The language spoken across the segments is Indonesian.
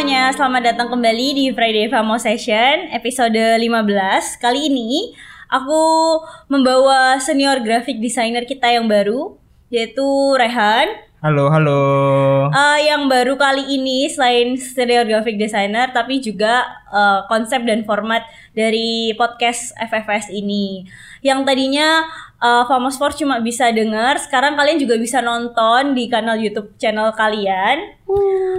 semuanya, selamat datang kembali di Friday Famo Session episode 15 Kali ini aku membawa senior graphic designer kita yang baru Yaitu Rehan. Halo, halo. uh, Yang baru kali ini selain senior graphic designer Tapi juga uh, konsep dan format dari podcast FFS ini. Yang tadinya uh, Famos Sport cuma bisa dengar Sekarang kalian juga bisa nonton di kanal YouTube channel kalian.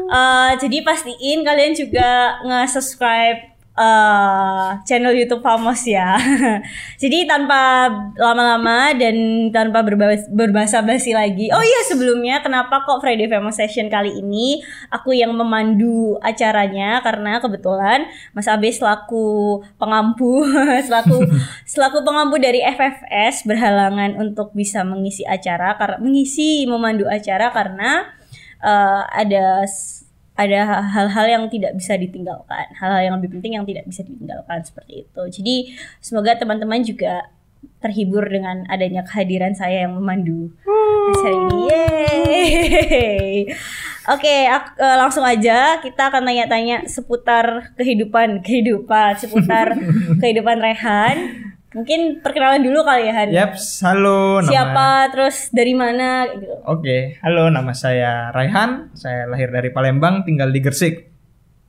Uh, jadi pastiin kalian juga nge-subscribe uh, channel YouTube Famos ya. jadi tanpa lama-lama dan tanpa berbahasa, berbahasa basi lagi. Oh iya sebelumnya kenapa kok Friday Famous Session kali ini aku yang memandu acaranya karena kebetulan Mas Abe selaku pengampu selaku selaku pengampu dari FFS berhalangan untuk bisa mengisi acara karena mengisi memandu acara karena uh, ada ada hal-hal yang tidak bisa ditinggalkan, hal-hal yang lebih penting yang tidak bisa ditinggalkan seperti itu. Jadi semoga teman-teman juga terhibur dengan adanya kehadiran saya yang memandu acara ini. Yeay. Oke, eh, langsung aja kita akan tanya-tanya seputar kehidupan, kehidupan, seputar kehidupan Rehan. Mungkin perkenalan dulu kali ya Han. Yaps, halo. Nama... Siapa, terus dari mana gitu. Oke, halo. Nama saya Raihan. Saya lahir dari Palembang, tinggal di Gersik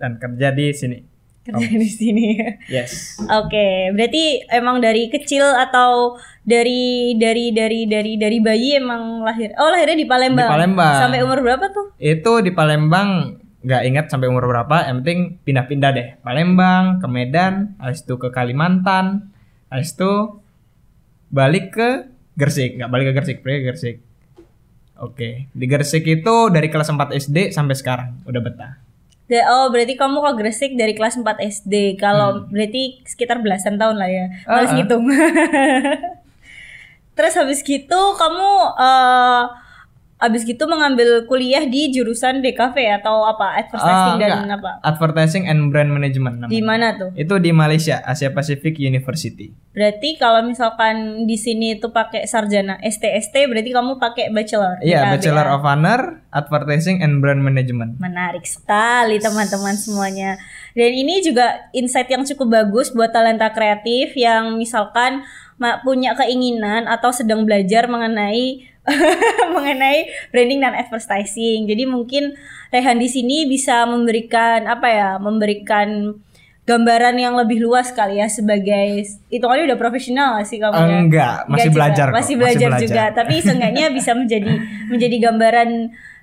dan kerja di sini. Kerja di sini. Yes. Oke, berarti emang dari kecil atau dari dari dari dari dari bayi emang lahir? Oh, lahirnya di Palembang. Di Palembang. Sampai umur berapa tuh? Itu di Palembang nggak ingat sampai umur berapa. Yang penting pindah-pindah deh. Palembang ke Medan, habis itu ke Kalimantan, habis itu balik ke Gersik. Nggak balik ke Gersik, pergi ke Gersik. Oke, di Gersik itu dari kelas 4 SD sampai sekarang udah betah. Oh, berarti kamu ke Gresik dari kelas 4 SD. Kalau berarti sekitar belasan tahun lah ya. Males Ah, ah. ngitung. Terus habis gitu kamu eh habis gitu mengambil kuliah di jurusan DKV atau apa? Advertising Ah, dan enggak. apa? Advertising and Brand Management namanya. Di mana tuh? Itu di Malaysia, Asia Pacific University. Berarti kalau misalkan di sini itu pakai sarjana STST berarti kamu pakai bachelor. Iya, DKV, Bachelor ya? of Honor, Advertising and Brand Management. Menarik sekali teman-teman semuanya. Dan ini juga insight yang cukup bagus buat talenta kreatif yang misalkan punya keinginan atau sedang belajar mengenai mengenai branding dan advertising. Jadi mungkin Rehan di sini bisa memberikan apa ya? Memberikan gambaran yang lebih luas kali ya sebagai itu kali udah profesional gak sih kamu ya? Enggak, masih belajar kok, masih masih belajar belajar. juga tapi seenggaknya bisa menjadi menjadi gambaran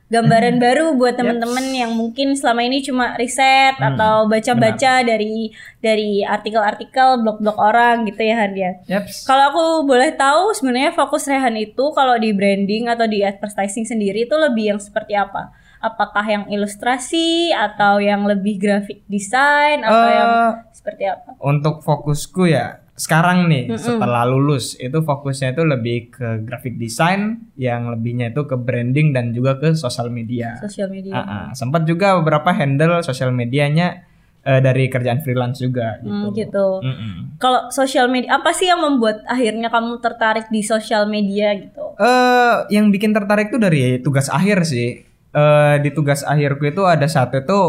gambaran baru buat teman-teman yang mungkin selama ini cuma riset Hmm, atau baca-baca dari dari artikel-artikel blog-blog orang gitu ya Han ya. Yaps. Kalau aku boleh tahu sebenarnya fokus Rehan itu kalau di branding atau di advertising sendiri itu lebih yang seperti apa? Apakah yang ilustrasi atau yang lebih graphic design atau Eh, yang seperti apa? Untuk fokusku ya sekarang nih setelah lulus itu fokusnya itu lebih ke graphic design, yang lebihnya itu ke branding dan juga ke sosial media. Sosial media. Ah, ah. Sempat juga beberapa handle sosial medianya eh, dari kerjaan freelance juga gitu. Hmm, gitu. Mm-mm. Kalau sosial media apa sih yang membuat akhirnya kamu tertarik di sosial media gitu? Eh, yang bikin tertarik tuh dari tugas akhir sih. Eh, di tugas akhirku itu ada satu itu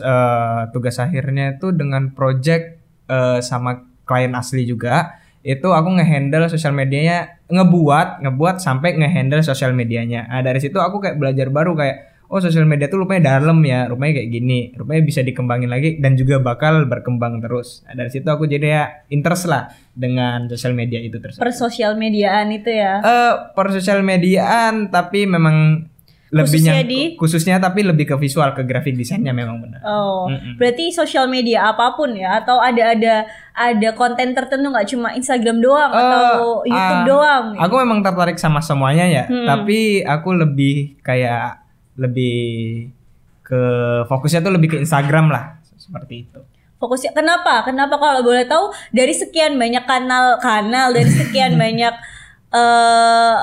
eh, tugas akhirnya itu dengan project eh, sama klien asli juga. Itu aku ngehandle sosial medianya, ngebuat, ngebuat sampai ngehandle sosial medianya. Nah, dari situ aku kayak belajar baru kayak oh sosial media tuh rupanya dalam ya, rupanya kayak gini, rupanya bisa dikembangin lagi dan juga bakal berkembang terus. Nah, dari situ aku jadi ya interest lah dengan sosial media itu tersebut. Per sosial mediaan itu ya. Eh, per sosial mediaan tapi memang Khususnya lebihnya di? khususnya tapi lebih ke visual ke grafik desainnya memang benar. Oh, Mm-mm. berarti sosial media apa pun ya atau ada ada ada konten tertentu nggak cuma Instagram doang atau Eh, YouTube ah, doang? Aku memang tertarik sama semuanya ya, Hmm. tapi aku lebih kayak lebih ke fokusnya tuh lebih ke Instagram lah seperti itu. Fokusnya kenapa? Kenapa kalau boleh tahu dari sekian banyak kanal kanal dari sekian banyak eh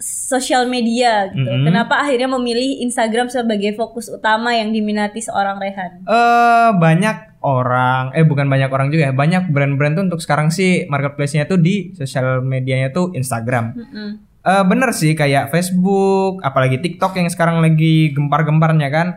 sosial media gitu. Mm-mm. Kenapa akhirnya memilih Instagram sebagai fokus utama yang diminati seorang Rehan? Eh banyak orang, eh bukan banyak orang juga ya, banyak brand-brand tuh untuk sekarang sih marketplace-nya tuh di sosial medianya tuh Instagram. Mm-mm. Eh bener sih kayak Facebook, apalagi TikTok yang sekarang lagi gempar-gemparnya kan.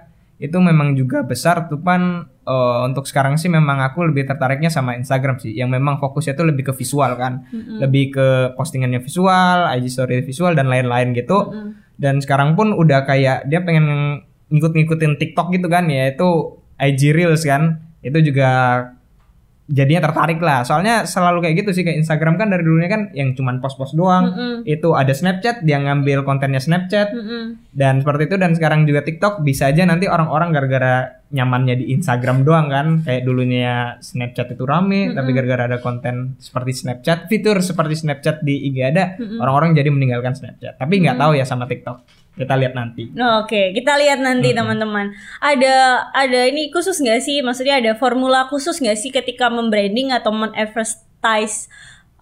itu memang juga besar tupan eh, untuk sekarang sih memang aku lebih tertariknya sama Instagram sih. Yang memang fokusnya tuh lebih ke visual kan. Lebih ke postingannya visual IG story visual dan lain-lain gitu. Dan sekarang pun udah kayak dia pengen ngikut-ngikutin TikTok gitu kan ya itu IG Reels kan. Itu juga jadinya tertarik lah. Soalnya selalu kayak gitu sih kayak Instagram kan dari dulunya kan yang cuman post-post doang. Mm-mm. itu ada Snapchat dia ngambil kontennya Snapchat. Mm-mm. dan seperti itu dan sekarang juga TikTok bisa aja nanti orang-orang gara-gara nyamannya di Instagram doang kan. Kayak dulunya Snapchat itu rame tapi gara-gara ada konten seperti Snapchat fitur seperti Snapchat di IG ada orang-orang jadi meninggalkan Snapchat. Tapi nggak tahu ya sama TikTok kita lihat nanti Oke, kita lihat nanti teman-teman. Ada ada ini khusus nggak sih? Maksudnya ada formula khusus nggak sih ketika membranding atau men-advertise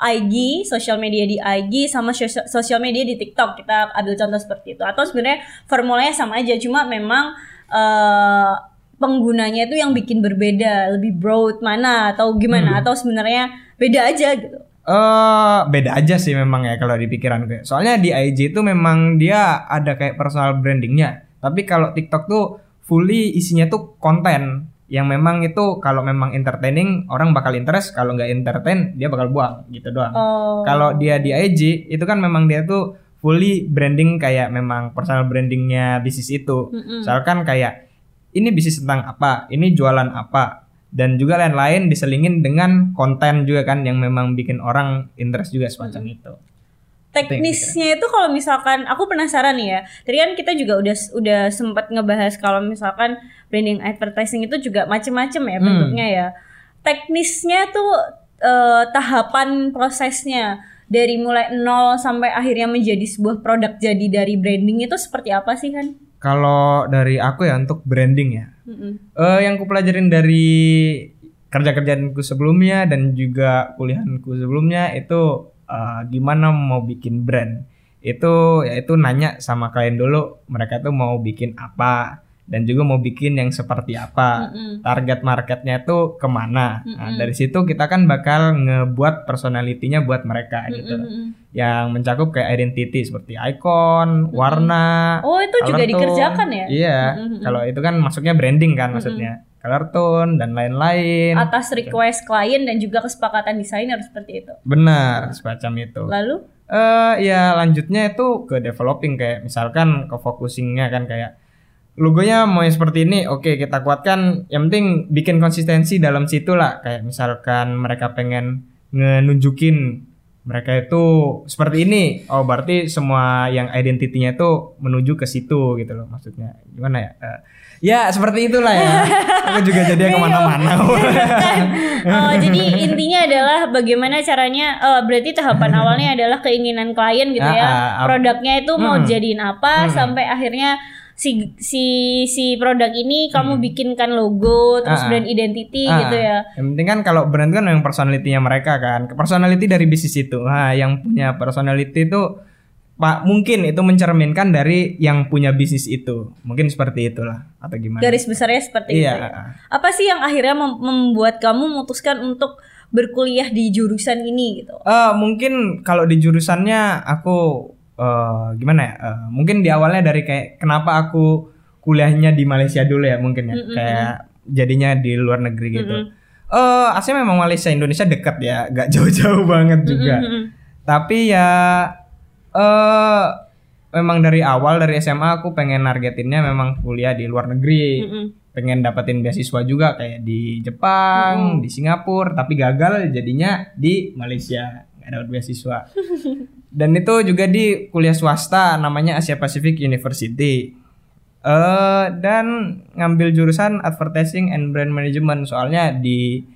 IG, sosial media di IG sama sosial media di TikTok. Kita ambil contoh seperti itu. Atau sebenarnya formulanya sama aja, cuma memang eh, penggunanya itu yang bikin berbeda, lebih broad mana atau gimana? Atau sebenarnya beda aja gitu. Eh beda aja sih memang ya kalau di pikiran gue. Soalnya di IG itu memang dia ada kayak personal brandingnya. Tapi kalau TikTok tuh fully isinya tuh konten yang memang itu kalau memang entertaining orang bakal interest, kalau nggak entertain dia bakal buang gitu doang. Oh. Kalau dia di IG itu kan memang dia tuh fully branding kayak memang personal brandingnya bisnis itu. Misalkan kayak ini bisnis tentang apa, ini jualan apa, dan juga lain-lain diselingin dengan konten juga kan yang memang bikin orang interest juga semacam itu. teknisnya itu kalau misalkan aku penasaran nih ya. Tadi kan kita juga udah udah sempat ngebahas kalau misalkan branding advertising itu juga macem-macem ya bentuknya ya. Teknisnya tuh eh, tahapan prosesnya dari mulai nol sampai akhirnya menjadi sebuah produk jadi dari branding itu seperti apa sih kan? Kalau dari aku ya untuk branding ya, Mm-mm. eh yang kupelajarin dari kerja-kerjaanku sebelumnya dan juga kuliahku sebelumnya itu eh, gimana mau bikin brand itu yaitu nanya sama klien dulu mereka tuh mau bikin apa dan juga mau bikin yang seperti apa Mm-mm. target marketnya tuh ke mana nah, dari situ kita kan bakal ngebuat personalitinya buat mereka gitu Mm-mm. yang mencakup kayak identity seperti icon warna Oh itu juga tone. dikerjakan ya? Iya, Mm-mm. kalau itu kan masuknya branding kan maksudnya. Color tone dan lain-lain. Atas request klien dan juga kesepakatan desainer seperti itu. Benar, semacam itu. Lalu? Eh ya lanjutnya itu ke developing kayak misalkan ke focusingnya kan kayak logonya mau yang seperti ini, oke kita kuatkan. Yang penting bikin konsistensi dalam situ lah. Kayak misalkan mereka pengen ngenunjukin mereka itu seperti ini. Oh berarti semua yang identitinya itu menuju ke situ gitu loh maksudnya. Gimana ya? Eh, ya seperti itulah ya. Aku juga jadi yang ke mana-mana. Oh, jadi intinya adalah bagaimana caranya eh, berarti tahapan awalnya adalah keinginan klien gitu ya. Ah, ah, ah. Produknya itu mau Hmm. jadiin apa sampai akhirnya si si si produk ini kamu bikinkan logo terus Ah, ah. brand identity Ah, gitu ya. Yang penting kan kalau brand kan yang personality-nya mereka kan. Personality dari bisnis itu. Nah, yang punya personality itu Pak mungkin itu mencerminkan dari yang punya bisnis itu. Mungkin seperti itulah atau gimana. Garis besarnya seperti Iya. itu. ya. Apa sih yang akhirnya mem- membuat kamu memutuskan untuk berkuliah di jurusan ini gitu? Eh, mungkin kalau di jurusannya aku eh, gimana ya? Eh, mungkin di awalnya dari kayak kenapa aku kuliahnya di Malaysia dulu ya mungkin ya. Kayak jadinya di luar negeri gitu. Eh, aslinya memang Malaysia Indonesia dekat ya, gak jauh-jauh banget juga. Tapi ya eh memang dari awal dari SMA aku pengen nargetinnya memang kuliah di luar negeri. Mm-mm. Pengen dapetin beasiswa juga kayak di Jepang, di Singapura, tapi gagal jadinya di Malaysia nggak dapat beasiswa. Dan itu juga di kuliah swasta namanya Asia Pacific University. Eh dan ngambil jurusan advertising and brand management soalnya di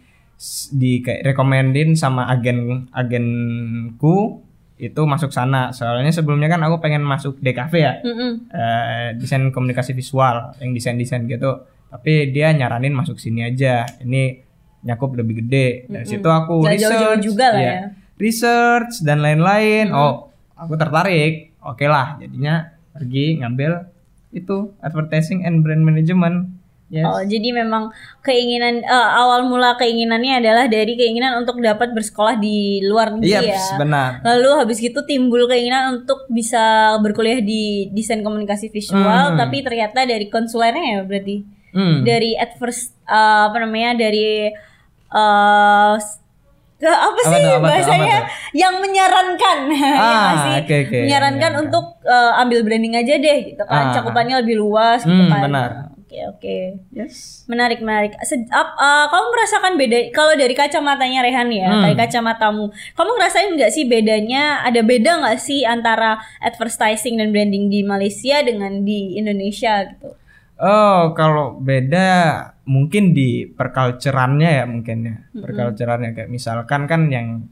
di kayak rekomendin sama agen agenku itu masuk sana soalnya sebelumnya kan aku pengen masuk DKV ya Mm-mm. eh, desain komunikasi visual yang desain desain gitu tapi dia nyaranin masuk sini aja ini nyakup lebih gede dari situ aku jauh-jauh research juga lah iya. ya. Research dan lain-lain oh aku tertarik oke lah jadinya pergi ngambil itu advertising and brand management yes Oh, jadi memang keinginan eh, awal mula keinginannya adalah dari keinginan untuk dapat bersekolah di luar negeri iya ya. benar Lalu habis itu timbul keinginan untuk bisa berkuliah di desain komunikasi visual, Hmm. tapi ternyata dari konsulernya ya berarti. Hmm. dari adverse eh, apa namanya dari eh ke apa sih Apa tuh, apa tuh, bahasanya apa yang menyarankan ya nggak Ah, sih? oke, oke. menyarankan Menyarankan. untuk eh, ambil branding aja deh gitu kan Ah. cakupannya lebih luas gitu Hmm, kan benar. oke oke Yes. menarik menarik Se- ap- eh, kamu merasakan beda kalau dari kacamatanya Rehan ya Hmm. dari kacamatamu kamu ngerasain nggak sih bedanya ada beda nggak sih antara advertising dan branding di Malaysia dengan di Indonesia gitu Oh, kalau beda mungkin di perculturannya ya mungkin ya. Perculturannya. Kayak misalkan kan yang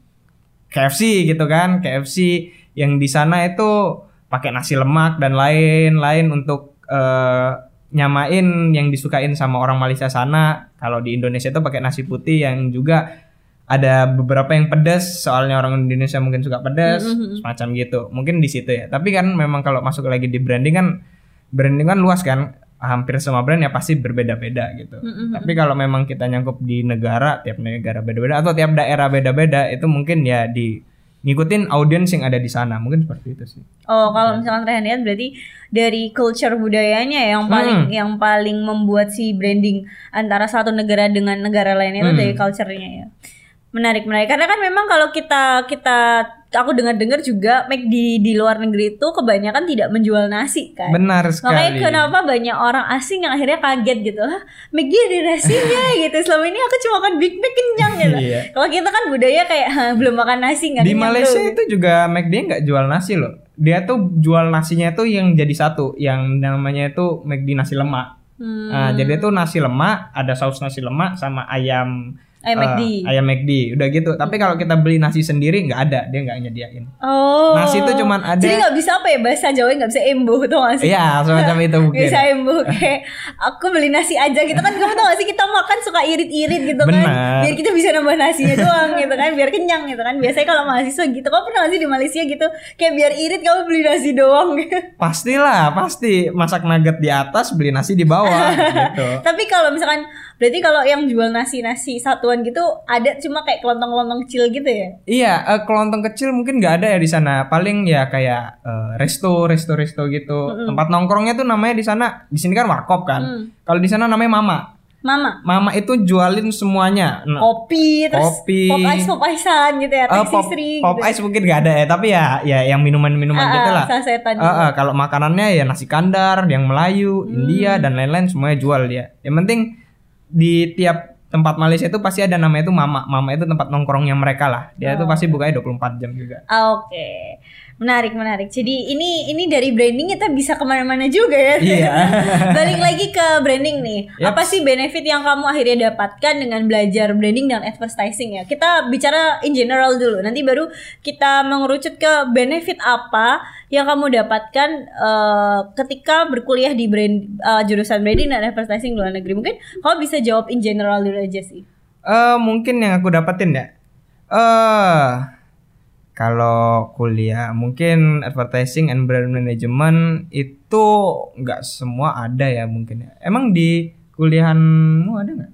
KFC gitu kan, KFC yang di sana itu pakai nasi lemak dan lain-lain untuk eh, nyamain yang disukain sama orang Malaysia sana. Kalau di Indonesia itu pakai nasi putih yang juga ada beberapa yang pedas soalnya orang Indonesia mungkin suka pedas semacam gitu. Mungkin di situ ya. Tapi kan memang kalau masuk lagi di branding kan branding kan luas kan hampir semua brand ya pasti berbeda-beda gitu tapi kalau memang kita nyangkup di negara tiap negara beda-beda atau tiap daerah beda-beda itu mungkin ya di ngikutin audiens yang ada di sana mungkin seperti itu sih Oh, kalau misalkan Rehan lihat berarti dari culture budayanya yang paling Hmm. yang paling membuat si branding antara satu negara dengan negara lainnya itu Hmm. dari culture-nya ya. Menarik menarik karena kan memang kalau kita kita aku dengar-dengar juga make di di luar negeri itu kebanyakan tidak menjual nasi kan. benar Makanya sekali kenapa banyak orang asing yang akhirnya kaget gitu Hah McD ada nasinya gitu Selama ini aku cuma makan Big Mac kenyang gitu Iya. Kalau kita kan budaya kayak "Hah, belum makan nasi nggak di Malaysia tuh." itu juga McD nggak jual nasi loh dia tuh jual nasinya tuh yang jadi satu yang namanya itu McD nasi lemak Hmm. Nah, jadi itu nasi lemak, ada saus nasi lemak sama ayam Ayam McD. ayam McD, udah gitu. Tapi kalau kita beli nasi sendiri nggak ada, dia nggak nyediain. Oh. Nasi itu cuman ada- Jadi nggak bisa apa ya bahasa Jawa nggak bisa embo tuh gak sih? Iya, semacam itu mungkin. Bisa embo kayak aku beli nasi aja gitu kan kamu tau gak sih kita makan suka irit-irit gitu kan Benar. biar kita bisa nambah nasinya doang gitu kan biar kenyang gitu kan biasanya kalau mahasiswa gitu kamu pernah gak sih di Malaysia gitu kayak biar irit kamu beli nasi doang Pastilah, pasti masak nugget di atas, beli nasi di bawah gitu. tapi kalau misalkan berarti kalau yang jual nasi-nasi satuan gitu ada cuma kayak kelontong-kelontong kecil gitu ya Iya, eh, kelontong kecil mungkin nggak ada ya di sana. Paling ya kayak eh, resto, resto, resto gitu. Tempat nongkrongnya tuh namanya di sana, di sini kan warkop kan. Mm. Kalau di sana namanya Mama. Mama Mama itu jualin semuanya. Nah, kopi terus Kopi. pop ice pop icean gitu ya teh pop, sisri pop gitu. ice mungkin nggak ada ya, tapi ya ya yang minuman-minuman Ah, gitu ah, lah. sasetan Eh, gitu. eh, kalau makanannya ya nasi kandar, yang Melayu, Hmm. India dan lain-lain semuanya jual dia. Yang penting di tiap tempat Malaysia itu pasti ada namanya itu Mama. Mama itu tempat nongkrongnya mereka lah. Dia itu Oh. pasti bukanya 24 jam juga. Oke, menarik menarik. Jadi ini ini dari branding kita bisa ke mana-mana juga ya. Iya. Balik lagi ke branding nih. Yaps. Apa sih benefit yang kamu akhirnya dapatkan dengan belajar branding dan advertising ya? Kita bicara in general dulu. Nanti baru kita mengerucut ke benefit apa yang kamu dapatkan eh, ketika berkuliah di brand eh, jurusan branding dan advertising luar negeri. Mungkin kamu bisa jawab in general dulu aja sih. Eh mungkin yang aku dapetin ya. Eh kalau kuliah mungkin advertising and brand management itu nggak semua ada ya mungkin ya. Emang di kuliahanmu ada nggak?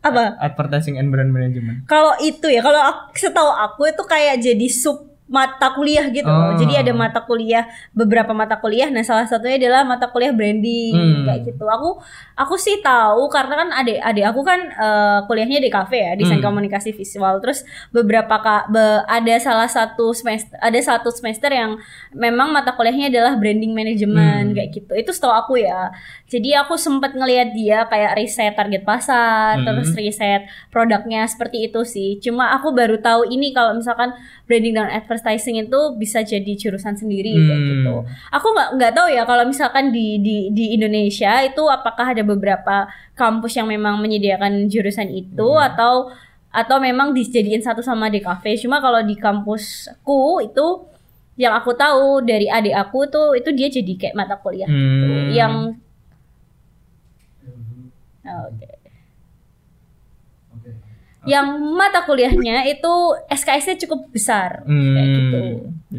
Apa? Advertising and brand management. Kalau itu ya, kalau setahu aku itu kayak jadi sub mata kuliah gitu. Oh. Jadi ada mata kuliah, beberapa mata kuliah. Nah, salah satunya adalah mata kuliah branding Hmm. kayak gitu. Aku aku sih tahu karena kan adik adik aku kan eh, kuliahnya di kafe ya, desain Hmm. komunikasi visual. Terus beberapa kak be- ada salah satu semester ada satu semester yang memang mata kuliahnya adalah branding management Hmm. kayak gitu. Itu setahu aku ya. Jadi aku sempat ngelihat dia kayak riset target pasar, Hmm. terus riset produknya seperti itu sih. Cuma aku baru tahu ini kalau misalkan branding dan advertising itu bisa jadi jurusan sendiri kayak Hmm. gitu. Aku nggak nggak tahu ya kalau misalkan di di di Indonesia itu apakah ada beberapa kampus yang memang menyediakan jurusan itu Hmm. atau atau memang dijadiin satu sama DKV. Cuma kalau di kampusku itu yang aku tahu dari adik aku tuh itu dia jadi kayak mata kuliah gitu. Hmm. Yang Oke. Yang mata kuliahnya itu SKS-nya cukup besar Hmm, kayak gitu.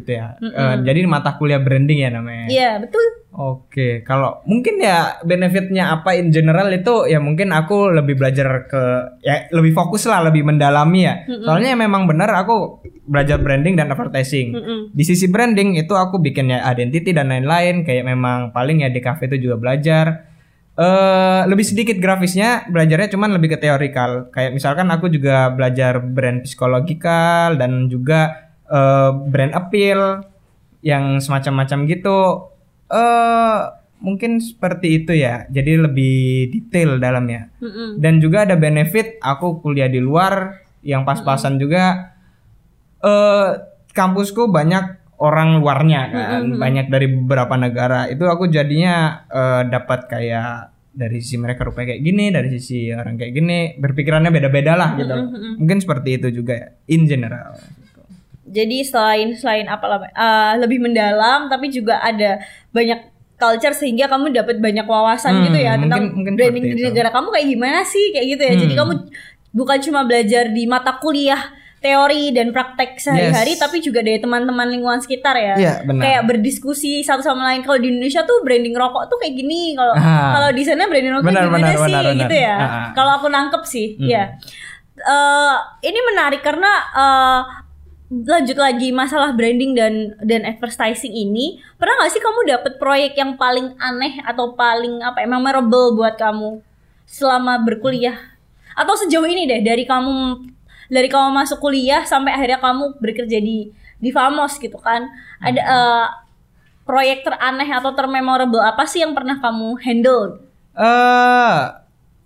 Gitu ya. Mm-mm. Eh, jadi mata kuliah branding ya namanya. Iya, betul. Oke, kalau mungkin ya benefitnya apa in general itu ya mungkin aku lebih belajar ke ya lebih fokus lah, lebih mendalami ya. Mm-mm. Soalnya memang benar aku belajar branding dan advertising. Mm-mm. Di sisi branding itu aku bikin ya identity dan lain-lain kayak memang paling ya di cafe itu juga belajar. Eh lebih sedikit grafisnya, belajarnya cuman lebih ke teorikal. Kayak misalkan aku juga belajar brand psikologikal dan juga eh brand appeal yang semacam-macam gitu. Eh mungkin seperti itu ya. Jadi lebih detail dalamnya. Mm-mm. Dan juga ada benefit aku kuliah di luar yang pas-pasan juga eh kampusku banyak orang luarnya kan, banyak dari beberapa negara. Itu aku jadinya eh, dapat kayak dari sisi mereka rupanya kayak gini, dari sisi orang kayak gini, berpikirannya beda-beda lah gitu. Mungkin seperti itu juga ya, in general. Jadi selain selain apa eh, lebih mendalam tapi juga ada banyak culture sehingga kamu dapat banyak wawasan Hmm, gitu ya mungkin- tentang mungkin branding di negara kamu kayak gimana sih kayak gitu ya. Jadi Hmm. kamu bukan cuma belajar di mata kuliah teori dan praktek sehari-hari Yes. tapi juga dari teman-teman lingkungan sekitar ya. Iya, benar. Kayak berdiskusi satu sama lain. Kalau di Indonesia tuh branding rokok tuh kayak gini. Kalau Ah. kalau di sana branding rokok Benar, gimana benar, sih benar, benar. gitu ya. Ah. Kalau aku nangkep sih, Hmm. ya. Eh, ini menarik karena eh, lanjut lagi masalah branding dan dan advertising ini pernah nggak sih kamu dapet proyek yang paling aneh atau paling apa ya memorable buat kamu selama berkuliah atau sejauh ini deh dari kamu dari kamu masuk kuliah sampai akhirnya kamu bekerja di di Famos gitu kan ada eh, proyek teraneh atau termemorable apa sih yang pernah kamu handle Eh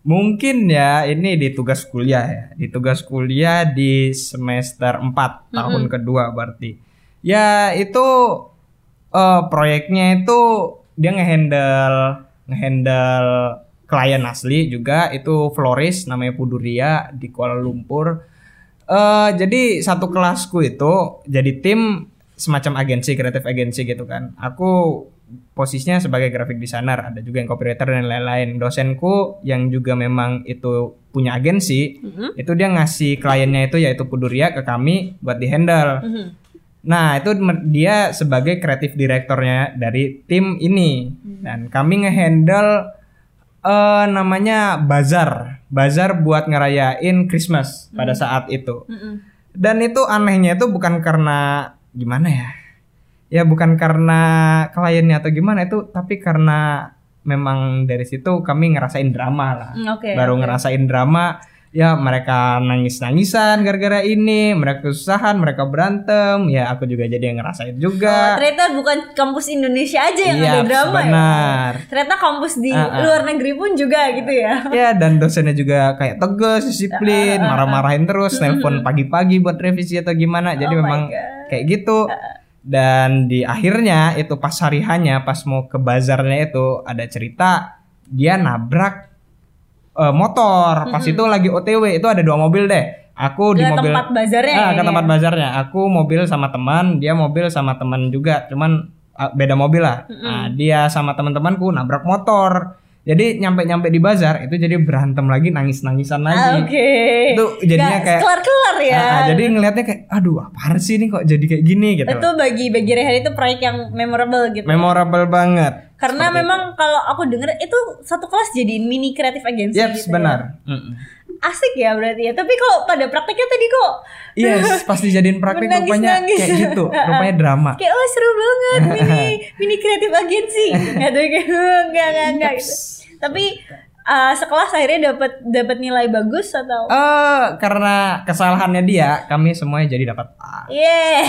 mungkin ya ini di tugas kuliah ya. Di tugas kuliah di semester 4 tahun kedua berarti. Ya itu eh proyeknya itu dia ngehandle ngehandle klien asli juga itu florist namanya Puduria di Kuala Lumpur. Eh jadi satu kelasku itu jadi tim semacam agensi kreatif agensi gitu kan. Aku posisinya sebagai graphic designer, ada juga yang copywriter dan lain-lain. Dosenku yang juga memang itu punya agensi, itu dia ngasih kliennya itu yaitu Puduria ke kami buat di handle. Mhm. Nah, itu dia sebagai kreatif direktornya dari tim ini. Dan kami ngehandle eh namanya bazar. Bazar buat ngerayain Christmas pada saat itu. Mhm. Dan itu anehnya itu bukan karena gimana ya? Ya bukan karena kliennya atau gimana itu, tapi karena memang dari situ kami ngerasain drama lah. Hmm, Oke. Baru oke. ngerasain drama, ya mereka nangis-nangisan gara-gara ini, mereka kesusahan, mereka berantem, ya aku juga jadi yang ngerasain Oh, juga. ternyata bukan kampus Indonesia aja yang Iya, ada drama benar. ya. Ternyata kampus di Ah, ah. luar negeri pun juga gitu ya. Ya dan dosennya juga kayak tegas, disiplin, marah-marahin terus, nelpon pagi-pagi buat revisi atau gimana. Jadi Oh memang kayak gitu. Dan di akhirnya itu pas hari hanya pas mau ke bazarnya itu ada cerita dia nabrak eh, motor. Pas itu lagi OTW itu ada dua mobil deh. Aku di Ke mobil tempat bazarnya Ah, ya, ke ya. tempat bazarnya. Aku mobil sama teman, dia mobil sama teman juga, cuman ah, beda mobil lah. Nah, dia sama teman-temanku nabrak motor. Jadi nyampe-nyampe di bazar itu jadi berantem lagi, nangis-nangisan Ah, lagi. Oke. Itu jadinya Nggak kayak kelar-kelar ya. Ah, ah, jadi ngelihatnya kayak aduh apaan sih ini kok jadi kayak gini gitu. itu bagi bagi Rehan itu proyek yang memorable gitu. Memorable banget. Karena memang kalau aku denger itu satu kelas jadiin mini kreatif agency Yep, gitu. ya. benar. Mm-mm. Asik ya berarti ya. Tapi kok pada prakteknya tadi kok Yes, pas dijadiin praktek Menangis-nangis. rupanya kayak gitu, rupanya drama. kayak oh seru banget mini mini kreatif agency. Tuh kayak enggak enggak enggak gitu. Tapi uh, sekelas akhirnya dapat dapat nilai bagus atau Eh, karena kesalahannya dia, kami semuanya jadi dapat A. Yeah.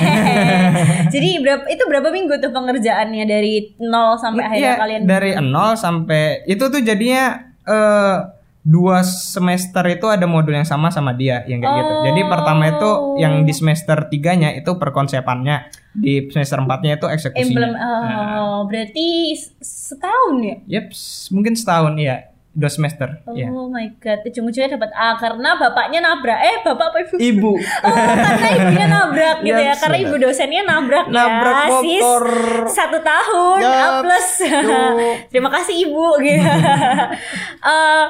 Jadi berapa itu berapa minggu tuh pengerjaannya dari nol sampai akhirnya Iya, kalian dari nol sampai itu tuh jadinya eh dua semester itu ada modul yang sama sama dia yang kayak gitu. Jadi pertama itu yang di semester tiganya itu perkonsepannya, di semester empatnya itu eksekusinya. emblem Nah. oh berarti s- setahun ya? Yep, mungkin setahun iya, dua semester. Oh Iya. my god, ujung-ujungnya dapat A karena bapaknya nabrak. Eh, bapak apa ibu? Ibu. Oh, karena ibunya nabrak gitu ya. Karena ibu dosennya nabrak, Nabrak ya. Sis, motor. satu tahun A Yup, plus. Terima kasih ibu gitu. Eh,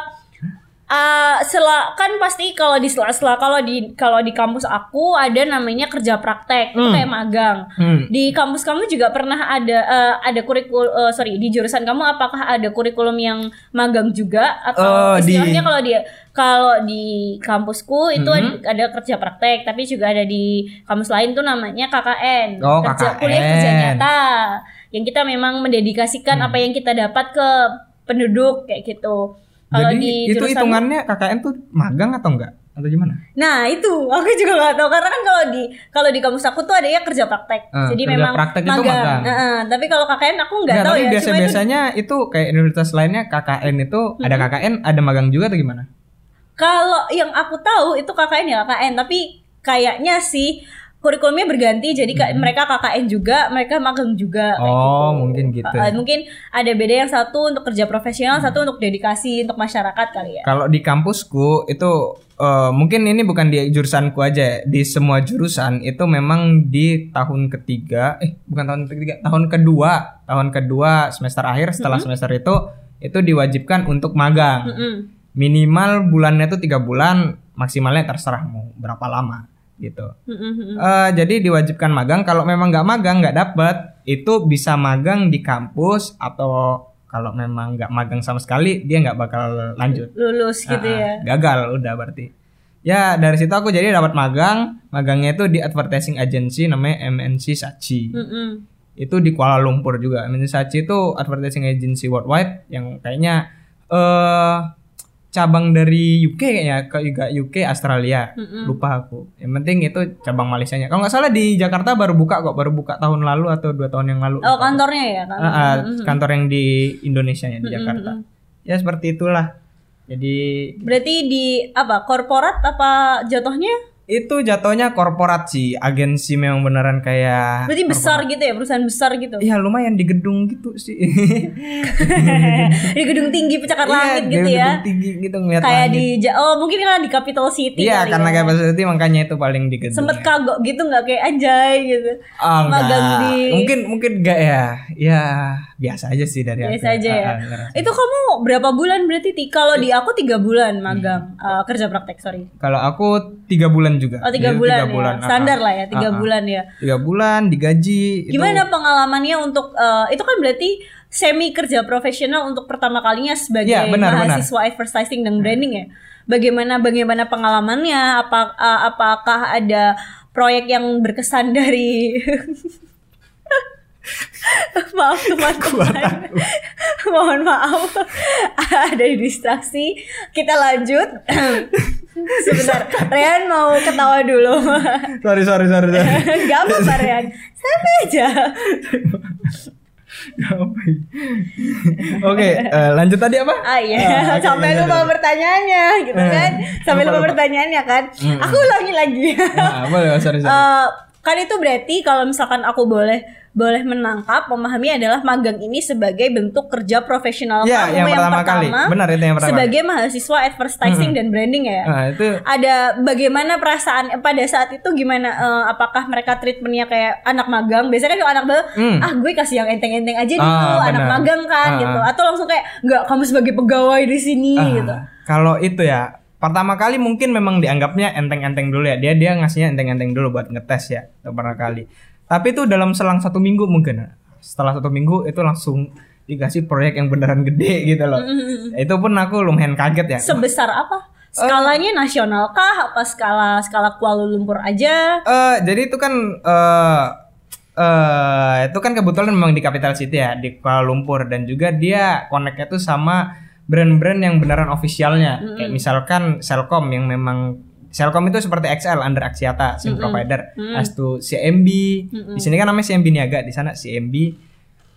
eh, sela kan pasti kalau di sela-sela kalau di kalau di kampus aku ada namanya kerja praktek itu Hmm. kayak magang. Hmm. Di kampus kamu juga pernah ada eh, ada kurikulum eh, sorry di jurusan kamu apakah ada kurikulum yang magang juga atau di- istilahnya kalau di kalau di kampusku itu Mhm. ada, ada kerja praktek tapi juga ada di kampus lain tuh namanya KKN Oh, kerja KKN. kuliah kerja nyata yang kita memang mendedikasikan Hmm. apa yang kita dapat ke penduduk kayak gitu. Kalau Jadi di itu hitungannya KKN tuh magang atau enggak? Atau gimana? Nah itu aku juga nggak tahu karena kan kalau di kalau di kampus aku tuh ada ya kerja praktek. Eh, Jadi kerja memang praktek itu magang. Eh, eh, tapi kalau KKN aku nggak tahu tapi ya. biasa Cuma itu biasanya itu... kayak universitas lainnya KKN itu ada KKN, ada magang juga atau gimana? kalau yang aku tahu itu KKN ya KKN tapi kayaknya sih kurikulumnya berganti jadi kayak mereka KKN juga mereka magang juga kayak Hmm. Oh, gitu. mungkin gitu ya. mungkin ada beda yang satu untuk kerja profesional satu untuk dedikasi untuk masyarakat kali ya Kalau di kampusku itu eh, mungkin ini bukan di jurusanku aja, di semua jurusan itu memang di tahun ketiga, eh bukan tahun ketiga, tahun kedua, tahun kedua semester akhir setelah semester itu itu diwajibkan untuk magang. Mm-mm. Minimal bulannya tuh tiga bulan, maksimalnya terserah mau berapa lama gitu. Eh, jadi diwajibkan magang. Kalau memang nggak magang nggak dapat, itu bisa magang di kampus atau kalau memang nggak magang sama sekali dia nggak bakal lanjut. lulus gitu Ah, ya Gagal udah berarti. Ya dari situ aku jadi dapat magang. Magangnya itu di advertising agency namanya MNC Sachi. Mm-mm. Itu di Kuala Lumpur juga. MNC Sachi itu advertising agency worldwide yang kayaknya eh cabang dari UK kayaknya ke juga UK Australia. Lupa aku. Yang penting itu cabang Malaysia nya. Kalau nggak salah di Jakarta baru buka kok, baru buka tahun lalu atau dua tahun yang lalu. oh kantornya ya kan Ah, ah, kantor yang di Indonesia ya di Jakarta. Ya seperti itulah. Jadi berarti di apa korporat apa jatuhnya itu jatuhnya korporat sih, agensi memang beneran kayak berarti besar gitu ya perusahaan besar gitu Iya lumayan di gedung gitu sih. di gedung tinggi pencakar langit Iya, gitu di ya gedung tinggi gitu ngeliat kayak langit. di oh mungkin karena di capital city Iya kali karena ya. kayak City makanya itu paling di gedung. sempet kagok gitu nggak kayak anjay gitu Oh, magang di- Mungkin mungkin enggak ya. Ya biasa aja sih dari biasa aku. aja ya Ah, ah, itu kamu berapa bulan berarti Ti? kalau di aku tiga bulan magang Hmm. eh, kerja praktek sorry Kalau aku tiga bulan juga. oh tiga Jadi bulan, tiga ya bulan. ah, ah. standar lah ya tiga Ah, ah. bulan ya Tiga bulan digaji. itu- gimana pengalamannya untuk eh, itu kan berarti semi kerja profesional untuk pertama kalinya sebagai Iya, benar, mahasiswa advertising dan branding ya bagaimana bagaimana pengalamannya apa eh, apakah ada proyek yang berkesan dari maaf teman-teman. mohon maaf. Ada distraksi. Kita lanjut. Sebentar. Rian mau ketawa dulu. Sorry sorry sorry sorry. Gak apa-apa Rian Santai aja? Oke, eh, lanjut tadi apa? Ah iya. Ah, Sampai lanjut, lupa pertanyaannya gitu Eh, kan? Sampai lupa, lupa. pertanyaannya kan? Aku ulangi lagi. Nah, boleh, sorry sorry. Eh, Kan itu berarti kalau misalkan aku boleh boleh menangkap memahami adalah magang ini sebagai bentuk kerja profesional Iya, kamu yang pertama kali. Benar, itu yang pertama sebagai mahasiswa advertising dan branding ya Nah, itu ada bagaimana perasaan pada saat itu gimana eh, apakah mereka treatmentnya kayak anak magang biasanya kan kalau anak magang Hmm. ah gue kasih yang enteng-enteng aja dulu Ah, anak benar. magang kan Ah, gitu atau langsung kayak nggak kamu sebagai pegawai di sini Ah, gitu Kalau itu ya, pertama kali mungkin memang dianggapnya enteng-enteng dulu ya. Dia dia ngasihnya enteng-enteng dulu buat ngetes ya, pertama kali. Tapi itu dalam selang satu minggu mungkin. Setelah satu minggu itu langsung dikasih proyek yang beneran gede gitu loh. Itu pun aku lumayan kaget ya. sebesar apa? Skalanya nasional kah apa skala skala Kuala Lumpur aja? Eh, jadi itu kan eh eh itu kan kebetulan memang di capital city ya di Kuala Lumpur. Dan juga dia connectnya tuh sama brand-brand yang beneran ofisialnya kayak misalkan Selcom yang memang Selcom itu seperti XL under Axiata SIM provider. As to CMB di sini kan namanya CMB Niaga di sana CMB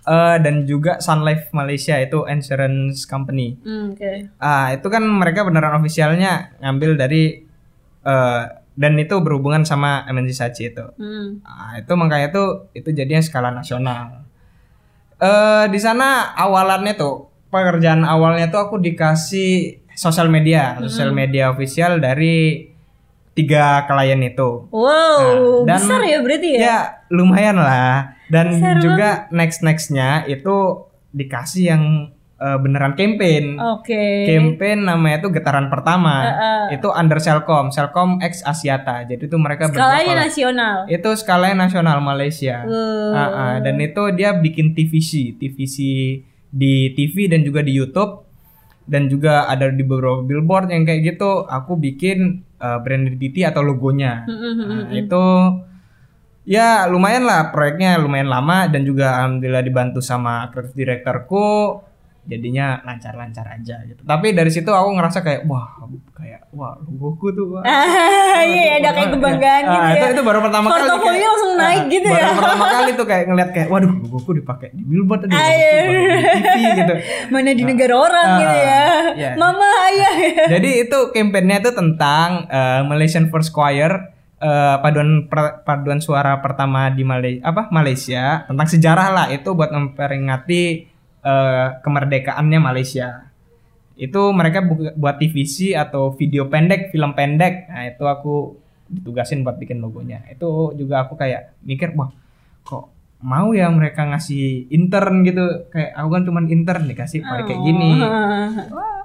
eh dan juga Sun Life Malaysia itu insurance company. Hmm, oke. Ah, itu kan mereka beneran ofisialnya ngambil dari eh dan itu berhubungan sama MNC Sachi itu. Hmm. Ah, itu makanya tuh itu jadinya skala nasional. Eh di sana awalannya tuh pekerjaan awalnya tuh aku dikasih sosial media, sosial media official dari tiga klien itu. wow Nah, dan- besar ya berarti ya Ya lumayan lah. Dan Besar juga next nextnya itu dikasih yang eh, beneran campaign. oke campaign namanya tuh getaran pertama Heeh. itu under Selcom Selcom X Asiata jadi itu mereka skalanya berapa- nasional itu skalanya nasional Malaysia Wow. Ah, ah. dan itu dia bikin TVC TVC di TV dan juga di YouTube dan juga ada di beberapa billboard yang kayak gitu aku bikin uh, brand identity atau logonya. Nah, itu ya lumayan lah proyeknya lumayan lama dan juga alhamdulillah dibantu sama kreatif direkturku jadinya lancar-lancar aja gitu tapi dari situ aku ngerasa kayak wah kayak wah logoku tuh wah. Ah, iya, ada kayak kebanggaan Ah, gitu ya. itu, itu baru pertama kali Portofolio langsung naik ah, gitu baru ya. pertama kali tuh kayak ngeliat kayak waduh logoku dipakai di billboard Ah, iya. dipakai di TV gitu Mana di negara orang Ah, gitu ah, ya. iya. Mama, ayah. Jadi itu kampanyenya itu tentang eh, Malaysian First Choir eh, paduan per- paduan suara pertama di Malaysia apa Malaysia tentang sejarah lah itu buat memperingati eh, kemerdekaannya Malaysia. Itu mereka bu- buat TVC atau video pendek, film pendek. Nah, itu aku ditugasin buat bikin logonya. Itu juga aku kayak mikir wah kok mau ya mereka ngasih intern gitu kayak aku kan cuman intern dikasih pakai kayak gini Oh.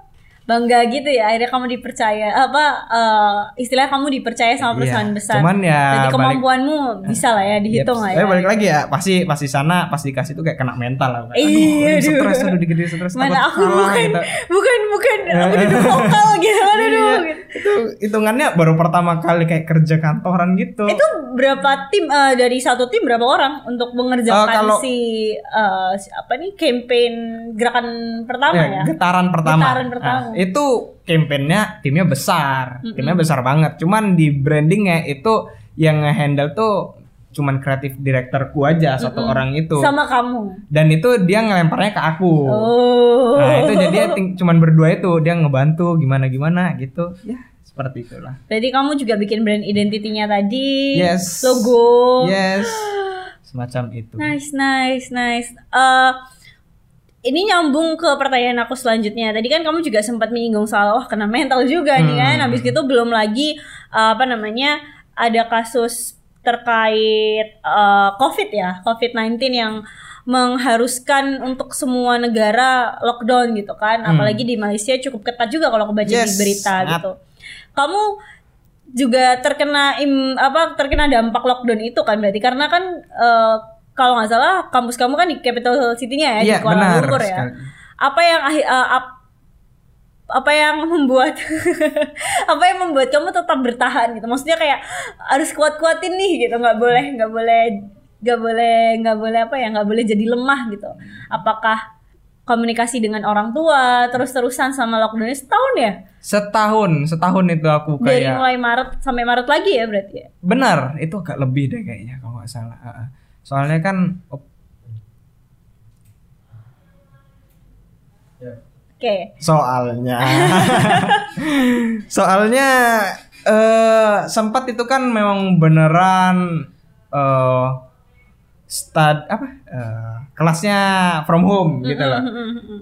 Bangga gitu ya akhirnya kamu dipercaya apa eh, istilah kamu dipercaya sama perusahaan Iya, besar. cuman ya Jadi balik- kemampuanmu bisa lah ya dihitung Yep. lah ya. balik lagi ya, pasti pasti sana pas dikasih tuh kayak kena mental lah. Kayak, Iya, aduh, aduh. stres, aduh dikit stres. Mana aku kalah, bukan gitu. bukan bukan aku duduk vokal gitu aduh Iya, itu hitungannya baru pertama kali kayak kerja kantoran gitu. Itu berapa tim eh, dari satu tim berapa orang untuk mengerjakan Eh, kalau- si eh, si- apa nih campaign gerakan pertama Ya, ya? getaran pertama. Getaran pertama. Nah, itu campaignnya timnya besar, timnya besar banget. Cuman di brandingnya itu yang nge-handle tuh cuman kreatif direkturku aja satu orang itu. Sama kamu. Dan itu dia ngelemparnya ke aku. Oh. Nah itu jadi cuman berdua itu dia ngebantu gimana gimana gitu ya seperti itulah. Berarti kamu juga bikin brand identitinya tadi. Yes. Logo. Yes. Semacam itu. Nice, nice, nice. Eh ini nyambung ke pertanyaan aku selanjutnya. Tadi kan kamu juga sempat menyinggung soal wah kena mental juga nih kan. Hmm. Habis itu belum lagi eh, apa namanya ada kasus terkait eh, COVID ya, COVID-19 yang mengharuskan untuk semua negara lockdown gitu kan. Apalagi di Malaysia cukup ketat juga kalau aku baca di Hmm. Yes, berita sangat. gitu. Kamu juga terkena im, apa terkena dampak lockdown itu kan berarti karena kan eh, kalau nggak salah kampus kamu kan di capital city-nya ya Iya, di Kuala benar Lumpur ya. sekali. Apa yang eh, ap- apa yang membuat apa yang membuat kamu tetap bertahan gitu? Maksudnya kayak harus kuat-kuatin nih gitu, nggak boleh nggak boleh nggak boleh nggak boleh apa ya nggak boleh jadi lemah gitu. Apakah komunikasi dengan orang tua terus-terusan sama lockdown setahun ya? Setahun, setahun itu aku Dari kayak mulai Maret sampai Maret lagi ya berarti ya? benar itu agak lebih deh kayaknya kalau nggak salah. Heeh. Soalnya kan op- Oke. soalnya. Soalnya eh sempat itu kan memang beneran eh stad apa? Eh, kelasnya from home gitu loh.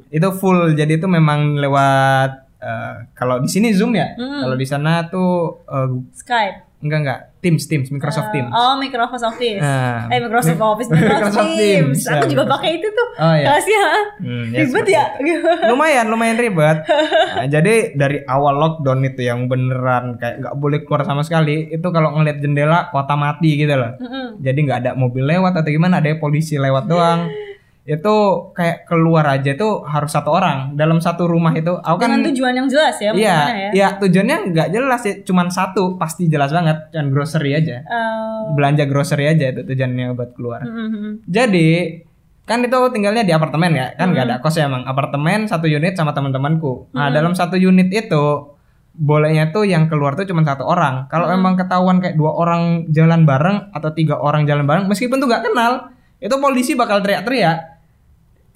itu full jadi itu memang lewat eh, kalau di sini zoom ya? Kalau di sana tuh eh, Skype. enggak enggak teams teams microsoft Uh, teams Oh, Microsoft Office. Nah, eh, Microsoft Mi- Office, Microsoft, Microsoft Teams. Teams, Aku juga Microsoft. pakai itu tuh. Oh, iya. Kelasnya. Hmm, ya, Ribet ya? lumayan lumayan ribet Nah, jadi dari awal lockdown itu yang beneran kayak nggak boleh keluar sama sekali itu kalau ngeliat jendela kota mati gitu loh Mm-mm. jadi nggak ada mobil lewat atau gimana ada polisi lewat doang itu kayak keluar aja tuh harus satu orang dalam satu rumah itu aku kan Dengan tujuan yang jelas ya, iya ya? iya tujuannya nggak jelas ya cuman satu pasti jelas banget cuman grocery aja Eh, belanja grocery aja itu tujuannya buat keluar mm-mm. jadi kan itu aku tinggalnya di apartemen ya, kan nggak ada kos ya emang. Apartemen satu unit sama teman-temanku. Nah dalam satu unit itu bolehnya tuh yang keluar tuh cuma satu orang. Kalau emang ketahuan kayak dua orang jalan bareng atau tiga orang jalan bareng, meskipun tuh nggak kenal, itu polisi bakal teriak-teriak.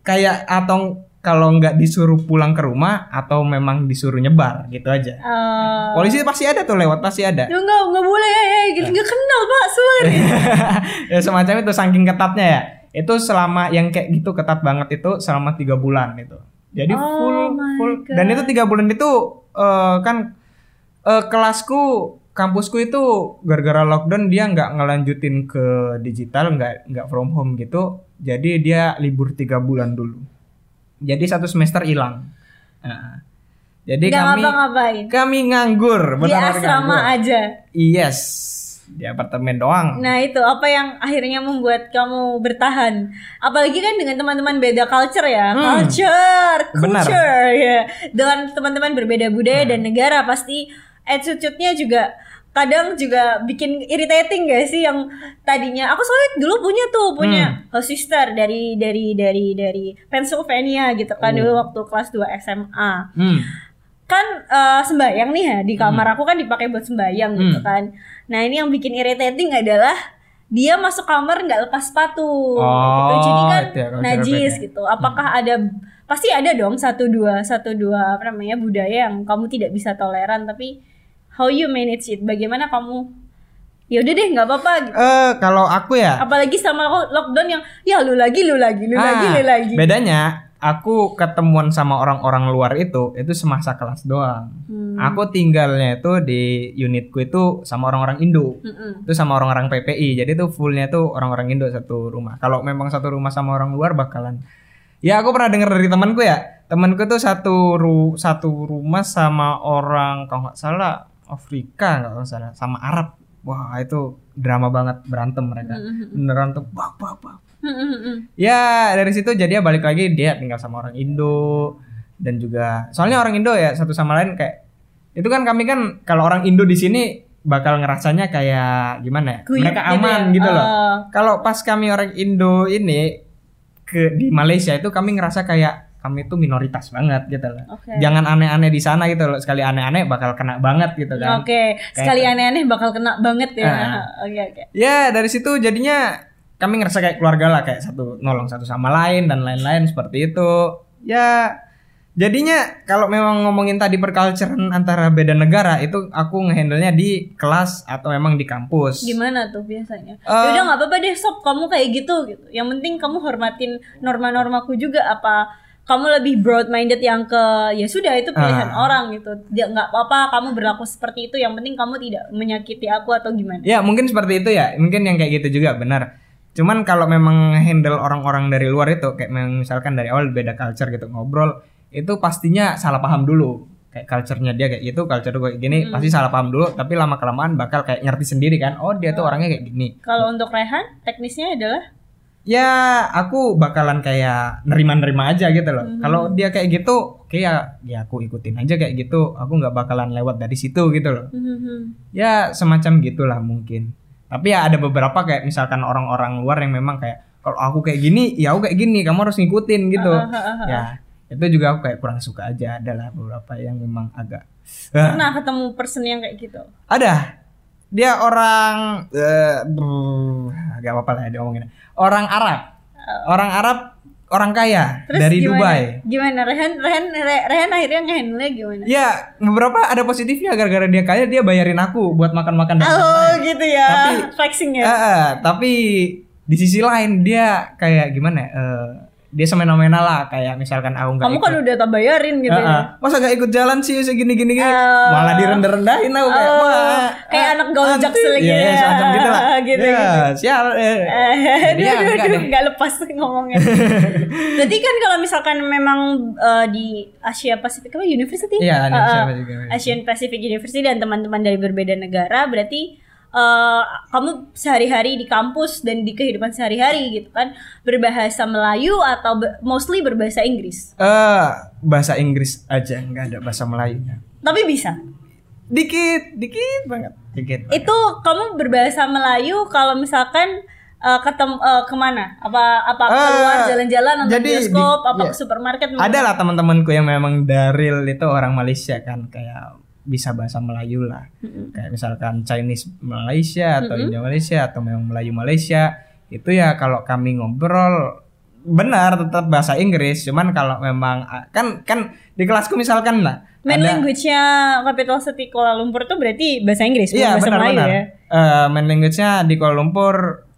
Kayak atau kalau nggak disuruh pulang ke rumah atau memang disuruh nyebar gitu aja. Eh, Polisi pasti ada tuh lewat pasti ada. ya enggak, enggak boleh ya, ya, gitu. Enggak kenal, Pak. Sulit. ya semacam itu saking ketatnya ya itu selama yang kayak gitu ketat banget itu selama tiga bulan itu jadi Oh full full God. dan itu tiga bulan itu eh, kan eh, kelasku kampusku itu gara-gara lockdown dia nggak ngelanjutin ke digital nggak nggak from home gitu jadi dia libur tiga bulan dulu jadi satu semester hilang Nah, jadi Enggak kami ngapa-ngapain. kami nganggur Di benar-benar asrama nganggur. aja. yes di apartemen doang Nah itu apa yang akhirnya membuat kamu bertahan? Apalagi kan dengan teman-teman beda culture ya, Hmm. culture, Benar. culture ya. Dengan teman-teman berbeda budaya dan negara pasti attitude-nya juga kadang juga bikin irritating gak sih yang tadinya aku soalnya dulu punya tuh punya host sister dari dari dari dari Pennsylvania gitu kan dulu waktu kelas 2 SMA Hmm. kan eh, sembayang nih ya di kamar aku kan dipakai buat sembayang gitu Hmm. kan nah ini yang bikin irritating adalah dia masuk kamar nggak lepas sepatu gitu. jadi Oh, kan itu ya, kalau najis ya. gitu apakah ada pasti ada dong satu dua satu dua apa namanya budaya yang kamu tidak bisa toleran tapi how you manage it bagaimana kamu ya udah deh nggak apa-apa gitu. Eh kalau aku ya apalagi sama lo- lockdown yang ya lu lagi lu lagi lu lagi Ah, lu lagi Bedanya aku ketemuan sama orang-orang luar itu itu semasa kelas doang. Hmm. Aku tinggalnya itu di unitku itu sama orang-orang Indo. Mm-mm. Itu sama orang-orang PPI. Jadi itu fullnya tuh orang-orang Indo satu rumah. Kalau memang satu rumah sama orang luar bakalan Ya aku pernah dengar dari temanku ya. Temanku tuh satu ru satu rumah sama orang kalau nggak salah Afrika nggak salah sama Arab. Wah itu drama banget berantem mereka. Beneran tuh bak bak bak. Mm-mm. Ya dari situ jadi ya balik lagi dia tinggal sama orang Indo dan juga soalnya orang Indo ya satu sama lain kayak itu kan kami kan kalau orang Indo di sini bakal ngerasanya kayak gimana ya mereka gitu aman ya. gitu loh. Ah. Kalau pas kami orang Indo ini ke di Malaysia itu kami ngerasa kayak kami itu minoritas banget gitu loh. Oke. Jangan aneh-aneh di sana gitu loh. Sekali aneh-aneh bakal kena banget gitu kan. Oke, sekali aneh-aneh bakal kena banget ya. Oke oke. Ya dari situ jadinya kami ngerasa kayak keluarga lah kayak satu nolong satu sama lain dan lain-lain seperti itu. Ya jadinya kalau memang ngomongin tadi perculturean antara beda negara itu aku ngehandle-nya di kelas atau memang di kampus. Gimana tuh biasanya? Eh. ya udah nggak apa-apa deh sob, kamu kayak gitu gitu. Yang penting kamu hormatin norma-normaku juga apa kamu lebih broad minded yang ke ya sudah itu pilihan Ah. orang gitu. Dia nggak apa-apa kamu berlaku seperti itu. Yang penting kamu tidak menyakiti aku atau gimana? Ya mungkin seperti itu ya, mungkin yang kayak gitu juga benar. Cuman kalau memang handle orang-orang dari luar itu kayak misalkan dari awal beda culture gitu ngobrol, itu pastinya salah paham dulu. Kayak culture-nya dia kayak gitu, culture gue gini, pasti salah paham dulu, tapi lama kelamaan bakal kayak ngerti sendiri kan. Oh, dia tuh orangnya kayak gini. Kalau untuk Rehan, teknisnya adalah Ya, aku bakalan kayak nerima-nerima aja gitu loh. Kalau dia kayak gitu, oke ya, ya aku ikutin aja kayak gitu. Aku nggak bakalan lewat dari situ gitu loh. ya semacam gitulah mungkin. Tapi ya ada beberapa kayak misalkan orang-orang luar yang memang kayak kalau aku kayak gini ya aku kayak gini kamu harus ngikutin gitu. Ya itu juga aku kayak kurang suka aja. Adalah beberapa yang memang agak Ah, pernah ketemu person yang kayak gitu. ada. Dia orang eh agak apa-apa lah dia ngomongin orang Arab orang Arab orang kaya Terus dari gimana? Dubai Gimana Rehan Rehan Re- Rehan akhirnya ngehandle gimana? ya beberapa ada positifnya gara-gara dia kaya dia bayarin aku buat makan-makan dan Oh gitu ya. Tapi- Flexing ya. Eh, tapi di sisi lain dia kayak gimana ya? Dia semena-mena lah kayak misalkan aku nggak Kamu ikut. kan udah tak bayarin gitu Eh, eh, ya. masa gak ikut jalan sih segini gini gini Oh. malah direndah-rendahin aku kayak Oh, wah kayak eh, anak gaujak anti. selagi Iya, ya. iya, semacam gitu lah Gitu, ya sial eh. Eh, Jadi ya, enggak deh. nggak lepas ngomongnya. Berarti kan kalau misalkan memang eh, di Asia Pacific apa University? Iya, di Eh, Asia Pacific University dan teman-teman dari berbeda negara berarti eh, kamu sehari-hari di kampus dan di kehidupan sehari-hari gitu kan berbahasa Melayu atau be- mostly berbahasa Inggris. Eh, bahasa Inggris aja nggak ada bahasa Melayu Tapi bisa. dikit dikit banget dikit Itu kamu berbahasa Melayu kalau misalkan eh, ketemu eh, ke mana? Apa apa Eh, keluar jalan-jalan atau jadi bioskop, di- apa iya. ke supermarket? ada lah teman-temanku yang memang daril itu orang Malaysia kan kayak bisa bahasa Melayu lah. Kayak misalkan Chinese Malaysia atau Indo Malaysia atau memang Melayu Malaysia itu ya kalau kami ngobrol benar tetap bahasa Inggris. Cuman kalau memang kan kan di kelasku misalkan lah Main ada- language-nya Capital City Kuala Lumpur tuh berarti bahasa Inggris, iya bahasa benar Melayu benar. ya. Eh, main language-nya di Kuala Lumpur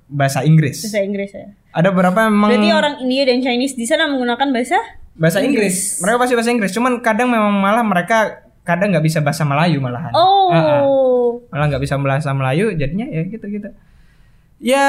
bahasa Inggris. Bahasa Inggris ya. ada beberapa memang Berarti orang India dan Chinese di sana menggunakan bahasa bahasa Inggris. mereka pasti bahasa Inggris. Cuman kadang memang malah mereka kadang nggak bisa bahasa Melayu malahan Oh. Ah, ah. malah nggak bisa bahasa Melayu jadinya ya gitu gitu ya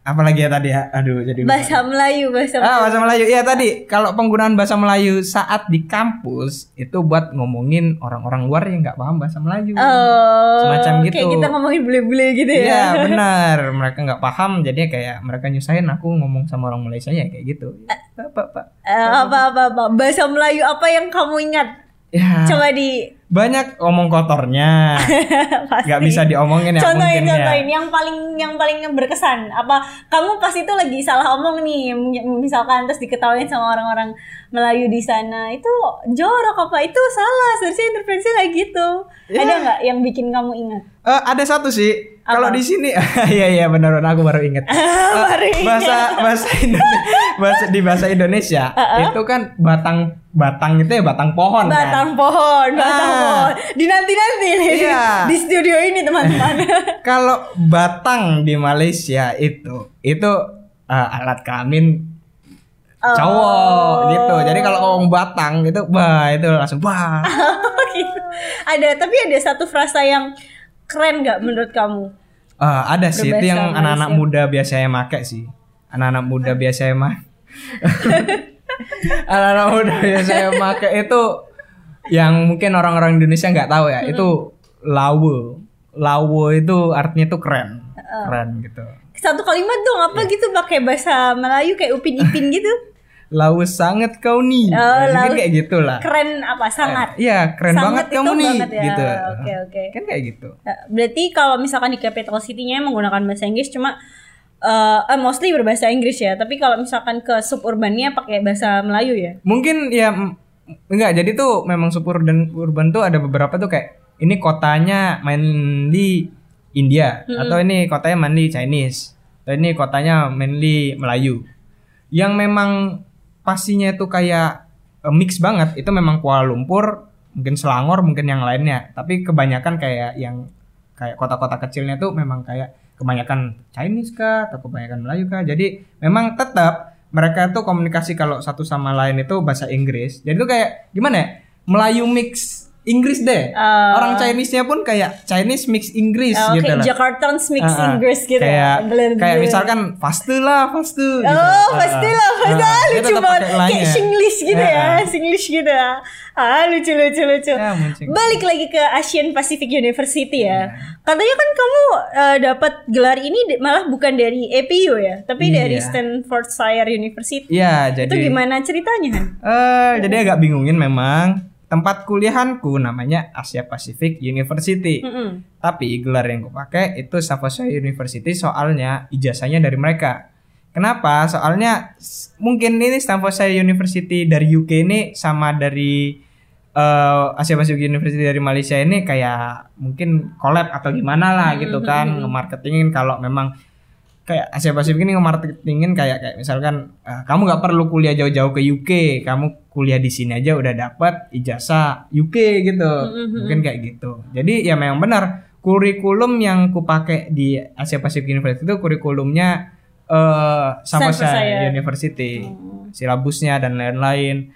apalagi ya tadi ya aduh jadi lupa. bahasa Melayu, bahasa ah bahasa Melayu ya tadi kalau penggunaan bahasa Melayu saat di kampus itu buat ngomongin orang-orang luar yang nggak paham bahasa Melayu Oh, Semacam gitu. Kayak kita ngomongin bule-bule gitu ya. Iya benar mereka nggak paham jadi kayak mereka nyusahin aku ngomong sama orang Malaysia ya kayak gitu pak pak pak Eh, apa, apa apa bahasa Melayu apa yang kamu ingat? Ya. Coba di banyak omong kotornya. Nggak bisa diomongin ya contohin, mungkin ya. contohin yang paling yang paling berkesan. Apa kamu pas itu lagi salah omong nih, misalkan terus diketawain sama orang-orang Melayu di sana, itu jorok apa itu salah, seharusnya intervensi kayak gitu. Ya. Ada nggak yang bikin kamu ingat? Eh, ada satu sih. Kalau di sini, iya iya benar benar aku baru inget. Eh, Baru ingat. bahasa bahasa Indonesia, bahasa di bahasa Indonesia itu kan batang batang itu ya batang pohon kan. Batang pohon, batang Ah. Pohon. Di nanti nanti nih Iya. di studio ini teman-teman. Kalau batang di Malaysia itu itu eh, alat kelamin Oh. cowok gitu. Jadi kalau ngomong batang itu bah itu langsung bah. Gitu. ada tapi ada satu frasa yang keren nggak menurut kamu? Eh, ada sih itu yang anak-anak muda biasanya make sih. Anak-anak muda biasanya mah. anak-anak muda biasanya make itu yang mungkin orang-orang Indonesia nggak tahu ya. Itu lawo. Lawo itu artinya itu keren. Keren gitu. Satu kalimat dong Iya. apa gitu pakai bahasa Melayu kayak upin ipin gitu. Lawo sangat kau nih. Oh, mungkin lawo- kayak gitulah. Keren apa sangat? Iya, keren Sangat banget kamu nih banget ya. gitu. Oke, oke. Kan kayak gitu. Nah, Berarti kalau misalkan di capital city-nya menggunakan bahasa Inggris cuma eh eh, mostly berbahasa Inggris ya. Tapi kalau misalkan ke suburbannya pakai bahasa Melayu ya. Mungkin ya enggak jadi tuh memang subur dan urban tuh ada beberapa tuh kayak ini kotanya main di India atau ini kotanya main di Chinese atau ini kotanya mainly Melayu. Yang memang pastinya itu kayak eh, mix banget itu memang Kuala Lumpur, mungkin Selangor, mungkin yang lainnya. Tapi kebanyakan kayak yang kayak kota-kota kecilnya tuh memang kayak kebanyakan Chinese kah atau kebanyakan Melayu kah. Jadi memang tetap mereka tuh komunikasi kalau satu sama lain itu bahasa Inggris. Jadi tuh kayak gimana ya? Melayu mix Inggris deh. Ah. Orang Chinese-nya pun kayak Chinese mix Inggris Oh, gitu kayak lah. Jakartans mix ah. Inggris gitu kayak, ya. Kayak misalkan faste lah faste gitu. Oh, Ah, pasti lah, pasti dia lucu banget. Kayak Singlish gitu Ah, ya, ah. Singlish gitu ya. Ah, lucu lucu lucu. Ya. Balik lagi ke Asian Pacific University ya. Katanya kan kamu eh, dapat gelar ini malah bukan dari APU ya, tapi Iya. dari Stanfordshire University. Iya, jadi Itu gimana ceritanya? Han? Eh, jadi agak bingungin memang. Tempat kuliahanku namanya Asia Pacific University. Mm-mm. Tapi gelar yang gue pakai itu Stanfordshire University soalnya ijazahnya dari mereka. Kenapa? Soalnya mungkin ini Stanfordshire University dari UK ini sama dari eh, Asia Pacific University dari Malaysia ini kayak mungkin collab atau gimana lah gitu kan nge-marketingin kalau memang kayak Asia Pasifik ini nge-marketingin kayak kayak misalkan eh, kamu nggak perlu kuliah jauh-jauh ke UK, kamu kuliah di sini aja udah dapat ijazah UK gitu. Mungkin kayak gitu. Jadi ya memang benar kurikulum yang ku pakai di Asia Pacific University itu kurikulumnya eh sama Stanford saya. University. Silabusnya dan lain-lain.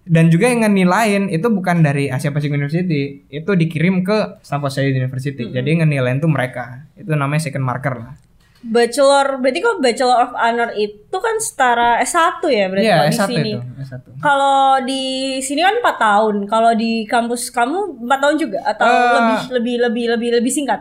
Dan juga yang ngenilain itu bukan dari Asia Pacific University, itu dikirim ke Stanford University. Jadi ngenilain tuh mereka. Itu namanya second marker lah. Bachelor, berarti kok Bachelor of Honor itu kan setara S1 ya berarti Iya, kalau di S1 sini. itu, S1. Kalau di sini kan 4 tahun. Kalau di kampus kamu 4 tahun juga atau Eh. lebih lebih lebih lebih lebih singkat?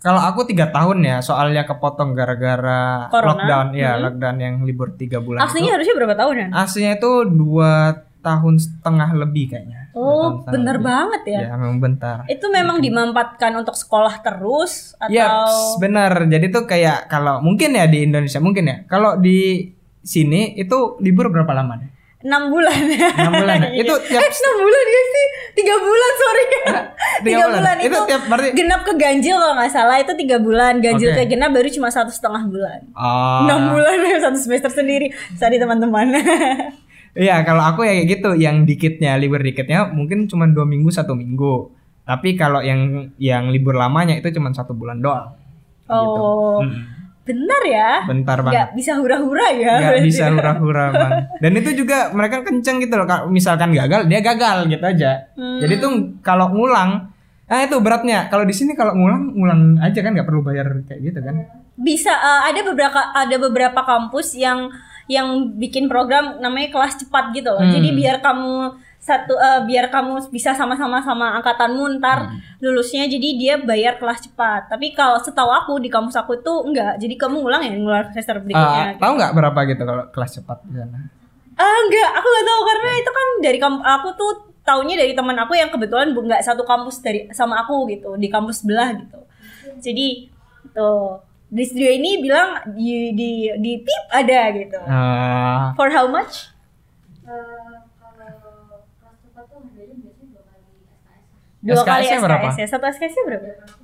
Kalau aku tiga tahun ya, soalnya kepotong gara-gara lockdown, ya lockdown yang libur tiga bulan. Aslinya harusnya berapa tahun ya? itu. aslinya itu dua tahun setengah lebih kayaknya. Oh, bener lebih. banget ya. Ya, memang bentar. Itu memang dimampatkan untuk sekolah terus atau Ya, benar. Jadi tuh kayak kalau mungkin ya di Indonesia mungkin ya. Kalau di sini itu libur berapa lama deh? 6 bulan ya? 6 bulan ya? Itu tiap eh, 6 bulan ya sih? 3 bulan sorry. Tiga 3 bulan. bulan, Itu itu, tiap- berarti- genap ke ganjil kalau nggak salah itu 3 bulan, ganjil Oke. ke genap baru cuma satu setengah bulan. Oh. 6 bulan satu semester sendiri. Sorry teman-teman. Iya, kalau aku ya kayak gitu, yang dikitnya libur dikitnya mungkin cuma dua minggu satu minggu. Tapi kalau yang yang libur lamanya itu cuma satu bulan doang. Gitu. oh. Benar ya? Bentar banget. bisa hura-hura ya? Berarti. bisa hura-hura bang. Dan itu juga mereka kenceng gitu loh. Kalau Misalkan gagal, dia gagal gitu aja. Hmm. Jadi tuh kalau ngulang, nah itu beratnya. Kalau di sini kalau ngulang, ngulang aja kan nggak perlu bayar kayak gitu kan? bisa eh, ada beberapa ada beberapa kampus yang yang bikin program namanya kelas cepat gitu loh. Hmm. Jadi biar kamu satu eh, biar kamu bisa sama-sama sama angkatanmu ntar Hmm. lulusnya jadi dia bayar kelas cepat. Tapi kalau setahu aku di kampus aku itu enggak. Jadi kamu ngulang ya ngulang semester berikutnya. Ah, tahu nggak berapa gitu kalau kelas cepat di sana? Ah enggak, aku nggak tahu karena itu kan dari kamp aku tuh taunya dari teman aku yang kebetulan bu- nggak satu kampus dari sama aku gitu di kampus sebelah gitu jadi tuh di studio ini bilang di di di pip ada gitu. Eh, for how much? Eh, kalau dua kali SKS SKS kali -nya berapa? SKS ya satu SKS nya berapa? SKS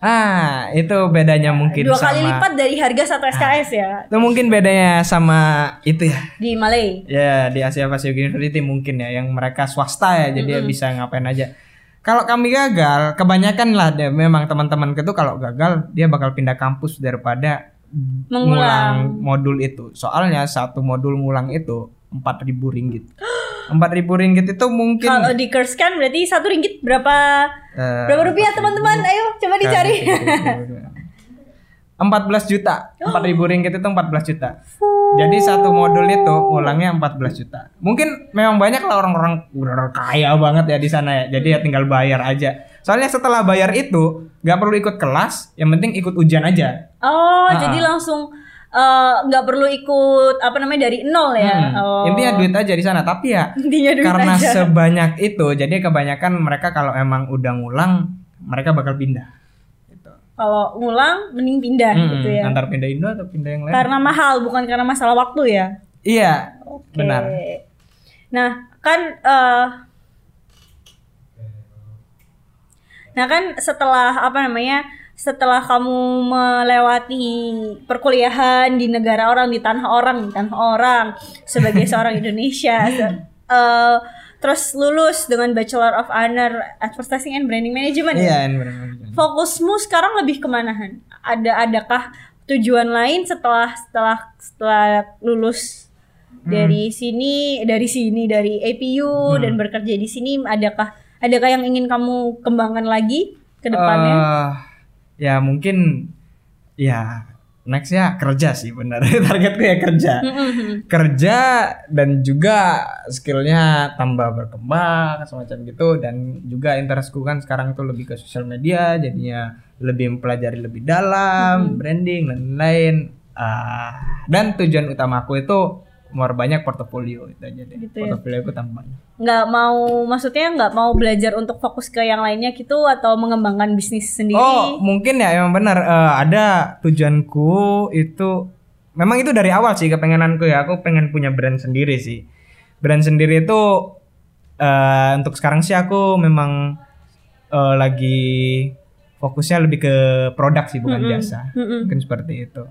ah itu bedanya mungkin dua sama kali lipat dari harga satu SKS ya. Itu mungkin bedanya sama itu ya. Di Malay. Ya di Asia Pacific University mungkin ya yang mereka swasta ya jadi ya bisa ngapain aja kalau kami gagal kebanyakan lah deh memang teman-teman itu kalau gagal dia bakal pindah kampus daripada Mengulang. ngulang modul itu. Soalnya satu modul ngulang itu 4000 ringgit. 4000 ringgit itu mungkin kalau di curse kan berarti satu ringgit berapa eh, berapa rupiah teman-teman? Ayo coba dicari. 14 juta. 4000 ringgit itu 14 juta jadi satu modul itu ngulangnya 14 juta mungkin memang banyak lah orang-orang udah kaya banget ya di sana ya jadi ya tinggal bayar aja soalnya setelah bayar itu nggak perlu ikut kelas yang penting ikut ujian aja Oh, Ah, jadi langsung eh, nggak perlu ikut apa namanya dari nol ya? Hmm, Oh. intinya duit aja di sana tapi ya Intinya duit karena aja. sebanyak itu jadi kebanyakan mereka kalau emang udah ngulang mereka bakal pindah. Kalau ngulang mending pindah Hmm, gitu ya. antar pindah Indo atau pindah yang lain Karena mahal bukan karena masalah waktu ya. iya Oke. benar Nah, kan eh Nah, kan setelah apa namanya? Setelah kamu melewati perkuliahan di negara orang, di tanah orang, di tanah orang sebagai seorang Indonesia, eh, terus lulus dengan Bachelor of Honor Advertising and Branding Management. ya? iya ini benar-benar. Fokusmu sekarang lebih ke mana Han? Ada adakah tujuan lain setelah setelah setelah lulus dari sini dari sini dari APU dan bekerja di sini adakah adakah yang ingin kamu kembangkan lagi ke depannya? Eh, ya mungkin ya next ya kerja sih benar. Targetku ya kerja. Kerja dan juga skillnya tambah berkembang semacam gitu. Dan juga interestku kan sekarang tuh lebih ke sosial media jadinya lebih mempelajari lebih dalam branding dan lain-lain. Ah, dan tujuan utamaku itu memperbanyak portofolio itu aja deh Gitu ya. portofolio aku tambah banyak Nggak mau maksudnya nggak mau belajar untuk fokus ke yang lainnya gitu atau mengembangkan bisnis sendiri? Oh, mungkin ya emang benar Eh, ada tujuanku itu memang itu dari awal sih kepengenanku ya. Aku pengen punya brand sendiri sih. Brand sendiri itu eh, untuk sekarang sih aku memang eh, lagi fokusnya lebih ke produk sih bukan jasa. Mm-mm. Mungkin seperti itu.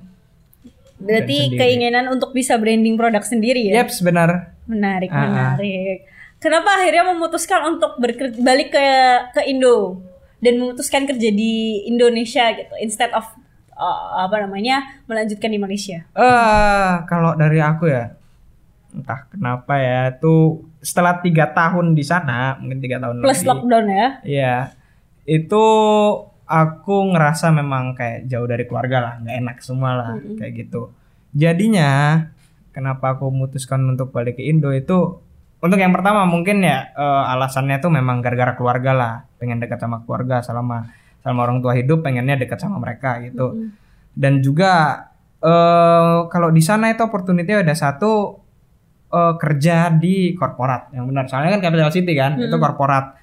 Berarti sendiri. keinginan untuk bisa branding produk sendiri ya? Yep, benar. Menarik, ah. menarik. Kenapa akhirnya memutuskan untuk balik ke ke Indo dan memutuskan kerja di Indonesia gitu instead of uh, apa namanya melanjutkan di Malaysia? Eh, kalau dari aku ya, entah kenapa ya, tuh setelah tiga tahun di sana, mungkin tiga tahun Plus lebih. lockdown ya? Iya, itu aku ngerasa memang kayak jauh dari keluarga lah, nggak enak semua lah, kayak gitu. Jadinya, kenapa aku memutuskan untuk balik ke Indo itu, untuk yang pertama mungkin ya eh, alasannya tuh memang gara-gara keluarga lah, pengen dekat sama keluarga selama selama orang tua hidup, pengennya dekat sama mereka gitu. Dan juga eh kalau di sana itu opportunity ada satu eh, kerja di korporat yang benar. Soalnya kan capital city kan itu korporat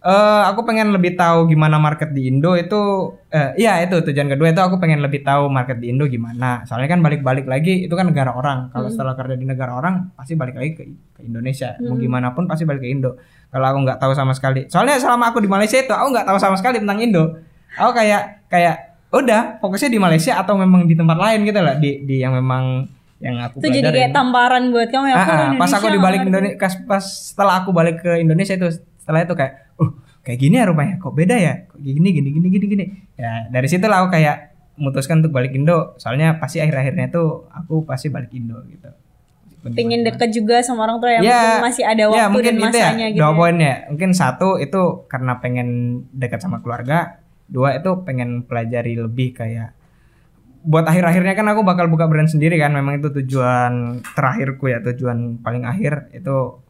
eh aku pengen lebih tahu gimana market di Indo itu eh, iya itu tujuan kedua itu aku pengen lebih tahu market di Indo gimana. Soalnya kan balik-balik lagi itu kan negara orang. Kalau setelah kerja di negara orang pasti balik lagi ke, ke Indonesia. Mau gimana pun pasti balik ke Indo. Kalau aku nggak tahu sama sekali. Soalnya selama aku di Malaysia itu aku nggak tahu sama sekali tentang Indo. Aku kayak kayak udah fokusnya di Malaysia atau memang di tempat lain gitu lah. Di di yang memang yang aku Itu jadi kayak tamparan buat kamu ya. Ah, aku ah, Indonesia, pas aku dibalik. Indonesia pas setelah aku balik ke Indonesia itu setelah itu kayak uh kayak gini ya rupanya kok beda ya? Kok gini gini gini gini gini? Ya dari situ lah aku kayak memutuskan untuk balik Indo. Soalnya pasti akhir-akhirnya tuh aku pasti balik Indo gitu. Pengen deket juga sama orang tua yang ya, mungkin masih ada waktu ya, mungkin dan itu ya, masanya gitu. dua ya. poinnya mungkin satu itu karena pengen dekat sama keluarga. Dua itu pengen pelajari lebih kayak buat akhir-akhirnya kan aku bakal buka brand sendiri kan. Memang itu tujuan terakhirku ya tujuan paling akhir itu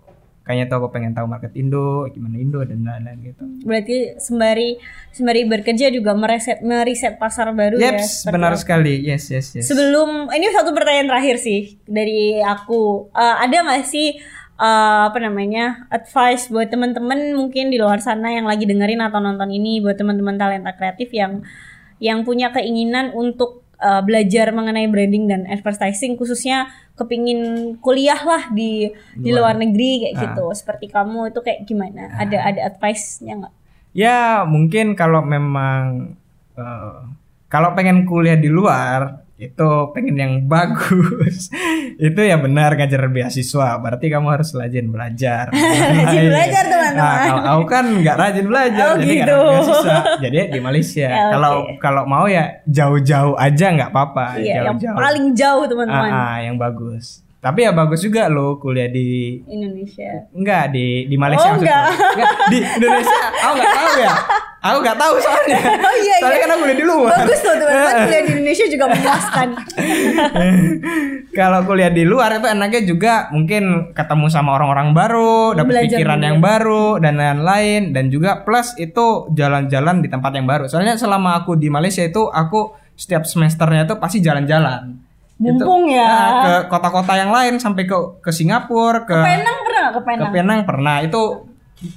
kayaknya tuh aku pengen tahu market Indo gimana Indo dan lain-lain gitu Berarti sembari sembari bekerja juga mereset meriset pasar baru ya. Yeps, seperti benar sekali yes yes yes Sebelum ini satu pertanyaan terakhir sih dari aku. Eh, ada nggak sih eh, apa namanya advice buat teman-teman mungkin di luar sana yang lagi dengerin atau nonton ini buat teman-teman talenta kreatif yang yang punya keinginan untuk eh, belajar mengenai branding dan advertising khususnya kepingin kuliah lah di di luar negeri kayak Ah. gitu. Seperti kamu itu kayak gimana? Ada ada advice-nya nggak? Ya mungkin kalau memang eh, kalau pengen kuliah di luar itu pengen yang bagus itu ya benar ngajar beasiswa berarti kamu harus rajin belajar Rajin belajar, teman-teman. nah, kalau aku kan nggak rajin belajar Oh, jadi gitu. beasiswa jadi di Malaysia Ya, oke. kalau kalau mau ya jauh-jauh aja nggak apa-apa Iya, yang jauh-jauh paling jauh teman-teman. Ah, ah, yang bagus tapi ya bagus juga loh kuliah di Indonesia. Enggak di di Malaysia Oh, enggak. Enggak, di Indonesia aku nggak tahu ya. Aku nggak tahu soalnya. Oh, iya, soalnya iya. kan aku kuliah di luar. Bagus tuh teman-teman kuliah di Indonesia juga memuaskan. Kalau kuliah di luar itu enaknya juga mungkin ketemu sama orang-orang baru, dapat pikiran juga. yang baru dan lain-lain dan juga plus itu jalan-jalan di tempat yang baru. Soalnya selama aku di Malaysia itu aku setiap semesternya itu pasti jalan-jalan. Mumpung Itu, ya. nah, ke kota-kota yang lain sampai ke ke Singapura, ke Penang pernah ke ke Penang? Penang pernah itu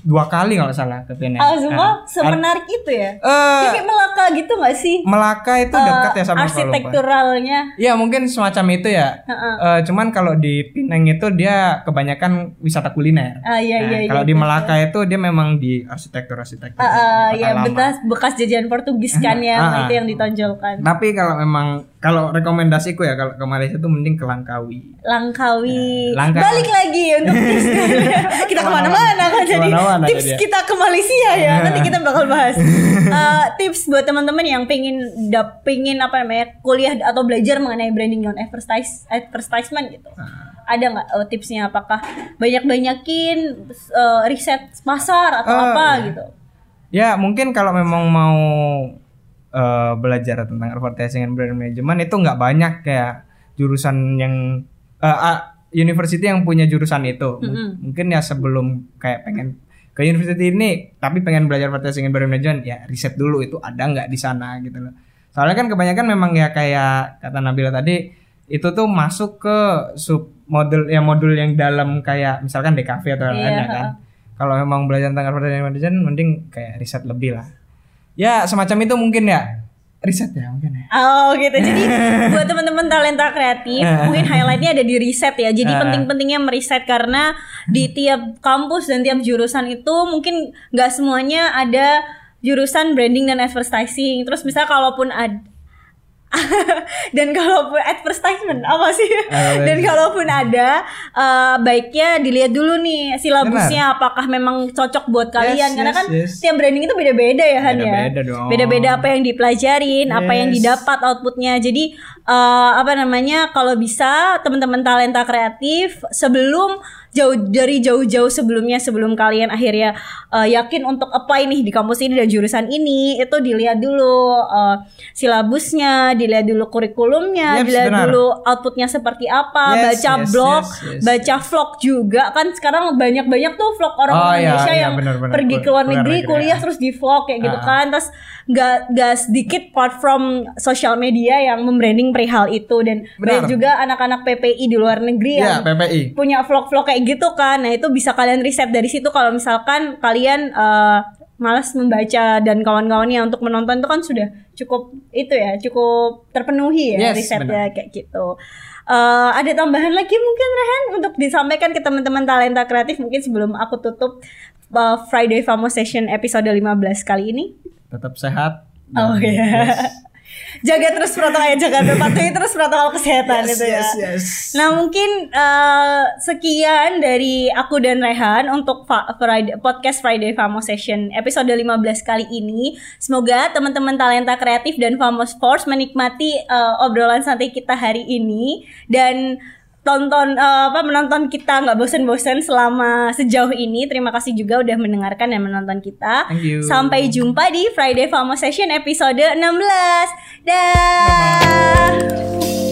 dua kali kalau salah ke Penang. Ah, semua Ah. semenarik itu ya? Eh, Kayak Melaka gitu nggak sih? Melaka itu dekat ya sama. Arsitekturalnya. Iya mungkin semacam itu ya. Heeh. Eh, cuman kalau di Penang itu dia kebanyakan wisata kuliner. Ah iya Nah, iya iya. kalau di Melaka itu dia memang di arsitektur arsitektur. Ah, kota ya lama. bekas bekas jajahan Portugis kan ya, Ah, ah. itu yang ditonjolkan. Tapi kalau memang kalau rekomendasiku ya kalau ke Malaysia tuh mending ke Langkawi. Langkawi. Ya, Langkawi. Balik lagi untuk tips. kita ke mana-mana kan jadi Ke mana-mana tips dia. kita ke Malaysia ya. Nanti kita bakal bahas Eh, tips buat teman-teman yang pengen dap pengen apa namanya kuliah atau belajar mengenai branding dan advertise advertisement gitu. Ah. Ada nggak eh, tipsnya? Apakah banyak-banyakin eh, riset pasar atau Oh, apa iya. gitu? Ya mungkin kalau memang mau eh, belajar tentang advertising and brand management itu nggak banyak kayak jurusan yang eh, ah, university yang punya jurusan itu. M- Mm-mm. Mungkin ya sebelum kayak pengen ke university ini tapi pengen belajar advertising and brand management ya riset dulu itu ada nggak di sana gitu loh. Soalnya kan kebanyakan memang ya kayak kata Nabila tadi itu tuh masuk ke sub model ya modul yang dalam kayak misalkan DKV atau Iya, lainnya kan. Kalau memang belajar tentang advertising and management mending kayak riset lebih lah. Ya semacam itu mungkin ya riset ya mungkin ya. Oh gitu. Jadi buat teman-teman talenta kreatif, mungkin highlightnya ada di riset ya. Jadi Ah. penting-pentingnya meriset karena di tiap kampus dan tiap jurusan itu mungkin nggak semuanya ada jurusan branding dan advertising. Terus misal kalaupun ada dan kalaupun advertisement apa sih? Apa dan kalaupun ada eh, baiknya dilihat dulu nih silabusnya apakah memang cocok buat kalian karena yes, kan yes. tiap branding itu beda-beda ya Han ya. Beda-beda dong. Beda-beda apa yang dipelajarin, apa yang Yes. didapat outputnya. Jadi eh, apa namanya kalau bisa teman-teman talenta kreatif sebelum jauh dari jauh-jauh sebelumnya sebelum kalian akhirnya eh, yakin untuk apply nih di kampus ini dan jurusan ini itu dilihat dulu eh, silabusnya, dilihat dulu kurikulumnya, Yeps, dilihat benar. dulu outputnya seperti apa, Yes, baca yes, blog, yes, yes, baca vlog juga kan sekarang banyak-banyak tuh vlog orang Oh, iya, Indonesia iya, yang benar-benar. pergi ke luar negeri negeri, kuliah ya. terus di vlog kayak gitu Ah. kan terus nggak nggak sedikit platform sosial media yang membranding perihal itu dan banyak juga anak-anak PPI di luar negeri Ya yang PPI. punya vlog-vlog kayak gitu kan nah itu bisa kalian riset dari situ kalau misalkan kalian eh, malas membaca dan kawan-kawannya untuk menonton itu kan sudah cukup itu ya cukup terpenuhi ya Yes, risetnya kayak gitu Eh, ada tambahan lagi mungkin Rehan untuk disampaikan ke teman-teman talenta kreatif mungkin sebelum aku tutup eh, Friday Famo Session episode 15 kali ini Tetap sehat. Oh iya. yes. Jaga terus protokol jaga patuhi terus protokol kesehatan Yes, itu ya. yes, yes. Nah mungkin eh, sekian dari aku dan Rehan untuk Fa- Friday, podcast Friday Famo Session episode 15 kali ini. Semoga teman-teman talenta kreatif dan Famos Force menikmati eh, obrolan santai kita hari ini dan tonton eh, apa menonton kita nggak bosan-bosan selama sejauh ini. Terima kasih juga udah mendengarkan dan menonton kita. Thank you. Sampai jumpa di Friday Famo Session episode 16. Dah.